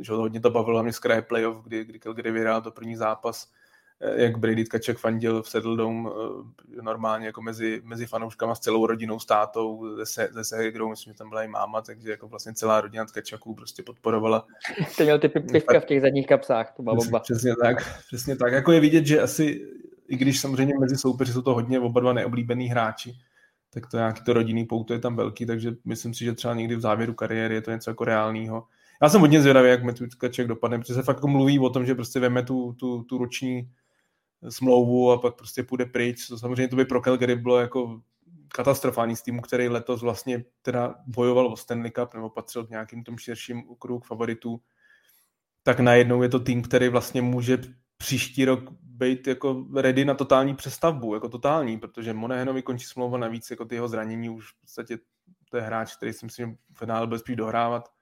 že hodně to bavilo hlavně z kraje playoff, kdy, kdy Calgary vyhrál to první zápas jak Brady Tkaček fandil v Saddle Dome eh, normálně jako mezi, mezi fanouškama s celou rodinou, s tátou, se, se Segrou, myslím, že tam byla i máma, takže jako vlastně celá rodina Tkačaků prostě podporovala. Jste měl ty pivka v těch zadních kapsách, to byla bomba. Přesně tak, přesně tak. Jako je vidět, že asi, i když samozřejmě mezi soupeři jsou to hodně oba dva neoblíbený hráči, tak to nějaký to rodinný pouto je tam velký, takže myslím si, že třeba někdy v závěru kariéry je to něco jako reálného. Já jsem hodně zvědavý, jak Metu Tkaček dopadne, protože se fakt jako mluví o tom, že prostě veme tu, tu, tu roční smlouvu a pak prostě půjde pryč. To samozřejmě to by pro Calgary bylo jako katastrofální z týmu, který letos vlastně teda bojoval o Stanley Cup nebo patřil k nějakým tom širším okruhu favoritů, tak najednou je to tým, který vlastně může příští rok být jako ready na totální přestavbu, jako totální, protože Monehenovi končí smlouva navíc, jako ty jeho zranění už v podstatě to je hráč, který si myslím, že finále bude spíš dohrávat.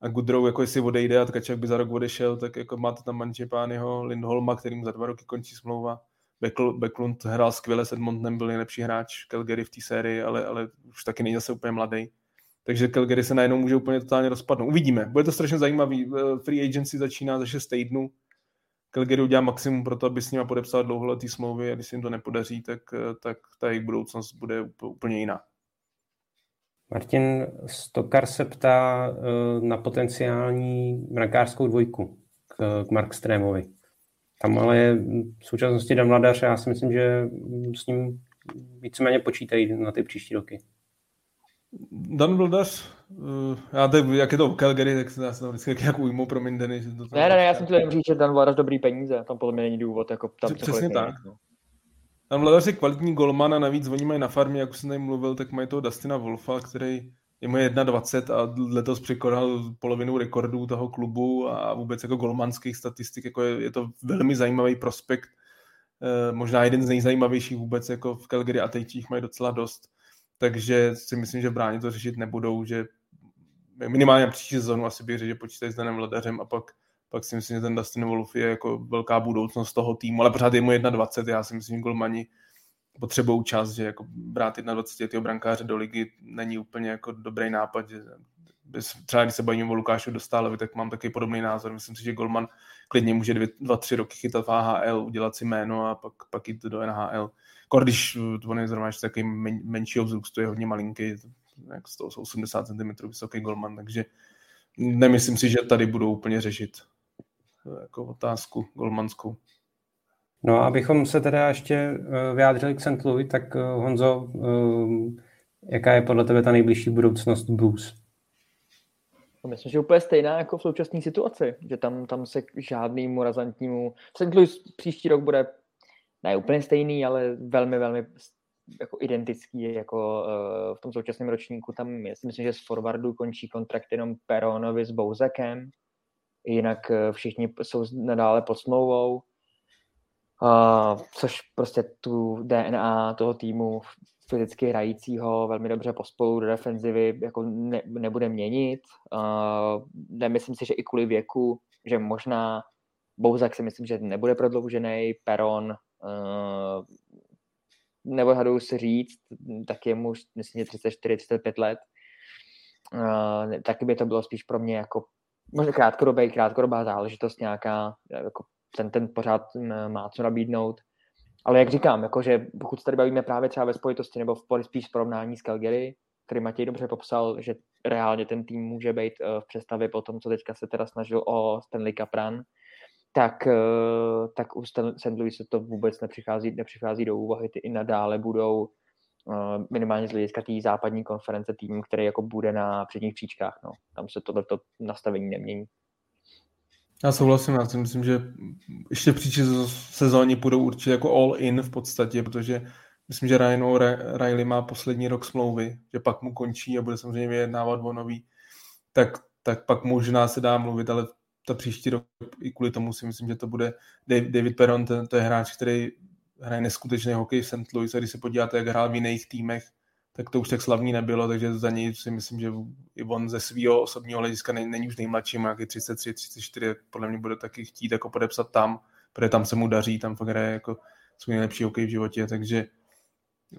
A Goodrow, jako jestli odejde a Tkaček by za rok odešel, tak jako máte tam Mančepányho, Lindholma, kterým za dva roky končí smlouva. Backlund hrál skvěle s Edmontonem, byl nejlepší hráč Calgary v té sérii, ale, ale už taky není zase úplně mladý. Takže Calgary se najednou může úplně totálně rozpadnout. Uvidíme. Bude to strašně zajímavý. Eh, free agency začíná za 6 týdnů. Calgary udělá maximum pro to, aby s nimi podepsal dlouholetý smlouvy a když se jim to nepodaří, tak, eh, tak ta jejich budoucnost bude úplně jiná. Martin Stokar se ptá eh, na potenciální mrakářskou dvojku k, k Mark Strémovi. Tam ale je v současnosti Dan Vladař a já si myslím, že s ním víceméně počítají na ty příští roky. Dan Vladař, uh, já teď, jak je to v Calgary, tak se nás tam vždycky jak ujmu, promiň to ne, ne, ne, já jsem to jenom říct, že Dan Vladař dobrý peníze, tam podle mě není důvod, jako tam Přesně tak. No. Dan Vladař je kvalitní golman a navíc oni mají na farmě, jak už jsem tady mluvil, tak mají toho Dustina Wolfa, který je mu 21 a letos překonal polovinu rekordů toho klubu a vůbec jako golmanských statistik, jako je, je to velmi zajímavý prospekt, e, možná jeden z nejzajímavějších vůbec jako v Calgary a teď jich mají docela dost, takže si myslím, že bráni to řešit nebudou, že minimálně příští sezónu asi bych řekl, že počítají s Danem Ledařem a pak, pak si myslím, že ten Dustin Wolf je jako velká budoucnost toho týmu, ale pořád je mu 21, já si myslím, že golmani potřebují čas, že jako brát 21 brankáře do ligy není úplně jako dobrý nápad, že třeba když se bavíme o Lukášu Dostálovi, tak mám taky podobný názor. Myslím si, že Golman klidně může dvě, dva, tři roky chytat v AHL, udělat si jméno a pak, pak jít do NHL. Kor, když on je zrovna takový men, menšího vzrůstu, je hodně malinký, jak 180 cm vysoký Golman, takže nemyslím si, že tady budou úplně řešit jako otázku golmanskou. No a abychom se teda ještě eh, vyjádřili k St. Louis, tak eh, Honzo, eh, jaká je podle tebe ta nejbližší budoucnost Blues? No, myslím, že úplně stejná jako v současné situaci, že tam, tam se k žádnému razantnímu... St. Louis příští rok bude ne úplně stejný, ale velmi, velmi jako identický jako uh, v tom současném ročníku. Tam myslím, že z forwardu končí kontrakt jenom Peronovi s Bouzekem, jinak uh, všichni jsou nadále pod smlouvou. Což prostě tu DNA toho týmu fyzicky hrajícího velmi dobře pospolu do defenzivy jako ne, nebude měnit. Nemyslím si, že i kvůli věku, že možná Bouzak si myslím, že nebude prodloužený, Peron uh, nebo hadou si říct, tak je mu myslím, 34-35 let. Uh, taky by to bylo spíš pro mě jako možná krátkodobý, krátkodobá záležitost nějaká, jako ten, ten pořád má co nabídnout. Ale jak říkám, jakože pokud se tady bavíme právě třeba ve spojitosti nebo v spíš porovnání s Calgary, který Matěj dobře popsal, že reálně ten tým může být eh, v přestavě po tom, co teďka se teda snažil o Stanley Cup run, tak, eh, tak u St. Louisu to vůbec nepřichází, nepřichází do úvahy. Ty i nadále budou minimálně z hlediska té západní konference týmu, který jako bude na předních příčkách. No. Tam se tohleto nastavení nemění. Já souhlasím, já si myslím, že ještě příští sezóně půjdou určitě jako all in v podstatě, protože myslím, že Ryan Riley má poslední rok smlouvy, že pak mu končí a bude samozřejmě vyjednávat o nový, tak, tak pak možná se dá mluvit, ale ta příští rok i kvůli tomu si myslím, že to bude David Perron, ten, to je hráč, který hraje neskutečný hokej v St. Louis a když se podíváte, jak hrál v jiných týmech, tak to už tak slavný nebylo, takže za něj si myslím, že i on ze svého osobního hlediska není, není už nejmladší, má 33, 34, podle mě bude taky chtít jako podepsat tam, protože tam se mu daří, tam fakt hraje jako svůj nejlepší hokej v životě, takže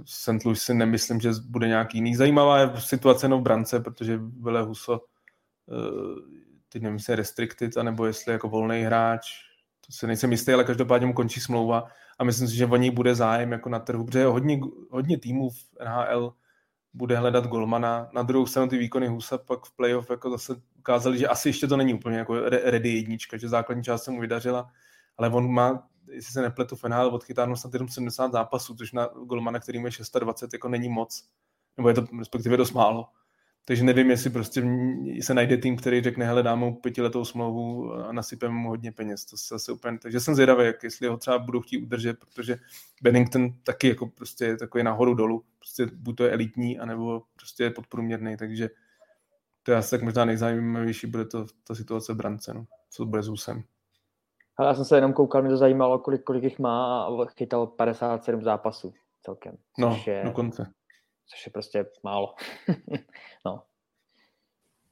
St. Louis si nemyslím, že bude nějaký jiný. Zajímavá je situace no v brance, protože Vile Huso eh, teď nevím, jestli je restricted, anebo jestli jako volný hráč, to se nejsem jistý, ale každopádně mu končí smlouva a myslím si, že o něj bude zájem jako na trhu, protože hodně, hodně týmů v NHL bude hledat golmana. Na druhou stranu ty výkony Husa pak v playoff jako zase ukázali, že asi ještě to není úplně jako ready jednička, že základní část se mu vydařila, ale on má, jestli se nepletu, finále odchytáno snad jenom 70 zápasů, což na golmana, který má 620, jako není moc. Nebo je to respektive dost málo. Takže nevím, jestli prostě se najde tým, který řekne, hele, dáme mu pětiletou smlouvu a nasypeme mu hodně peněz. To se asi úplně, takže jsem zvědavý, jak, jestli ho třeba budou chtít udržet, protože Bennington taky jako prostě je takový nahoru dolů. Prostě buď to je elitní, anebo prostě je podprůměrný, takže to je asi tak možná nejzajímavější bude to, ta situace v brance, no. co bude s Husem. Ale já jsem se jenom koukal, mě to zajímalo, kolik, kolik jich má a chytal 57 zápasů celkem. No, je, dokonce. Což je prostě málo. [LAUGHS] no.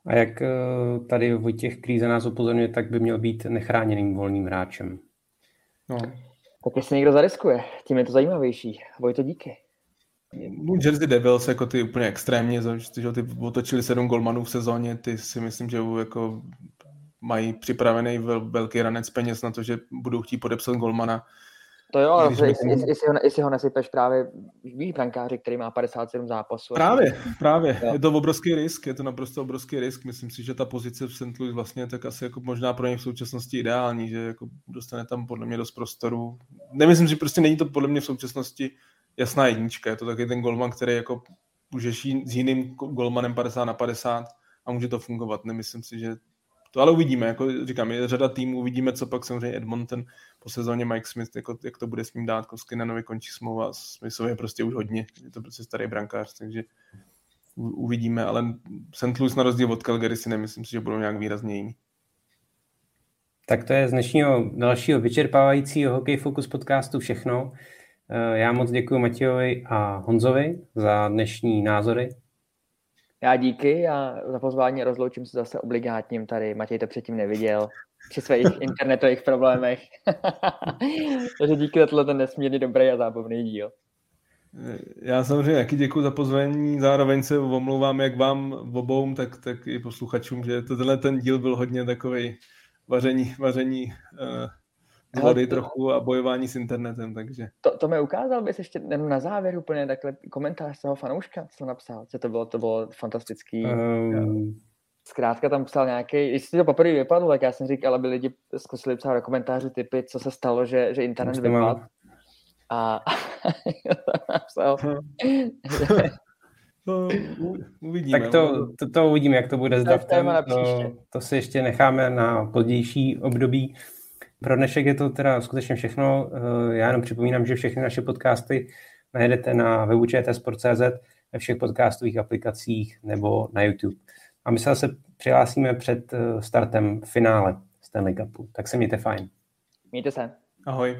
A jak eh, tady Vojtěch Kríze nás upozorňuje, tak by měl být nechráněným volným hráčem. No. Tak jestli někdo zariskuje, tím je to zajímavější. Vojto, díky. Jersey Devils jako ty úplně extrémně, že ty otočili sedm golmanů v sezóně, ty si myslím, že jako mají připravený velký ranec peněz na to, že budou chtít podepsat golmana. To jo, ale jestli, jestli, jestli, ho, jestli ho nesypeš právě, víš, brankáři, který má 57 zápasů. Právě, právě. Jo. Je to obrovský risk, je to naprosto obrovský risk. Myslím si, že ta pozice v St. Louis vlastně tak asi jako možná pro něj v současnosti ideální, že jako dostane tam podle mě dost prostoru. Nemyslím, že prostě není to podle mě v současnosti jasná jednička. Je to taky ten golman, který jako může s jiným golmanem 50 na 50 a může to fungovat. Nemyslím si, že to ale uvidíme, jako říkám, je řada týmů, uvidíme, co pak samozřejmě Edmonton po sezóně Mike Smith, jako, jak to bude s ním dát, Koskinanovi končí smlouva, Smithovi je prostě už hodně, je to prostě starý brankář, takže uvidíme, ale St. Louis na rozdíl od Calgary si nemyslím si, že budou nějak výrazně jiný. Tak to je z dnešního dalšího vyčerpávajícího Hokej Focus podcastu všechno. Eh, já moc děkuji Matějovi a Honzovi za dnešní názory. Já díky a za pozvání rozloučím se zase obligátním tady. Matěj to předtím neviděl při svých [LAUGHS] internetových problémech. [LAUGHS] Takže díky za tohle nesmírně dobrý a zábavný díl. Já samozřejmě taky děkuji za pozvání, zároveň se omlouvám jak vám obou, tak, tak i posluchačům, že tenhle ten díl byl hodně takový vaření, vaření uh, vody to, trochu a bojování s internetem, takže. To, to mi ukázal bys ještě na závěr úplně takhle komentář toho fanouška, co napsal, že to bylo, to bylo fantastický. Um... Zkrátka tam psal nějaký, když si to poprvé vypadlo, tak já jsem říkal, aby lidi zkusili psát do komentářů typy, co se stalo, že, že internet vypadl. A [LAUGHS] napsal, [LAUGHS] To uvidíme. Tak to, to, to uvidíme, jak to bude s draftem. To, to si ještě necháme na pozdější období. Pro dnešek je to teda skutečně všechno. Eh, já jenom připomínám, že všechny naše podcasty najdete na webu čtsport.cz, ve všech podcastových aplikacích nebo na YouTube. A my se zase přihlásíme před eh, startem finále Stanley Cupu. Tak se mějte fajn. Mějte se. Ahoj.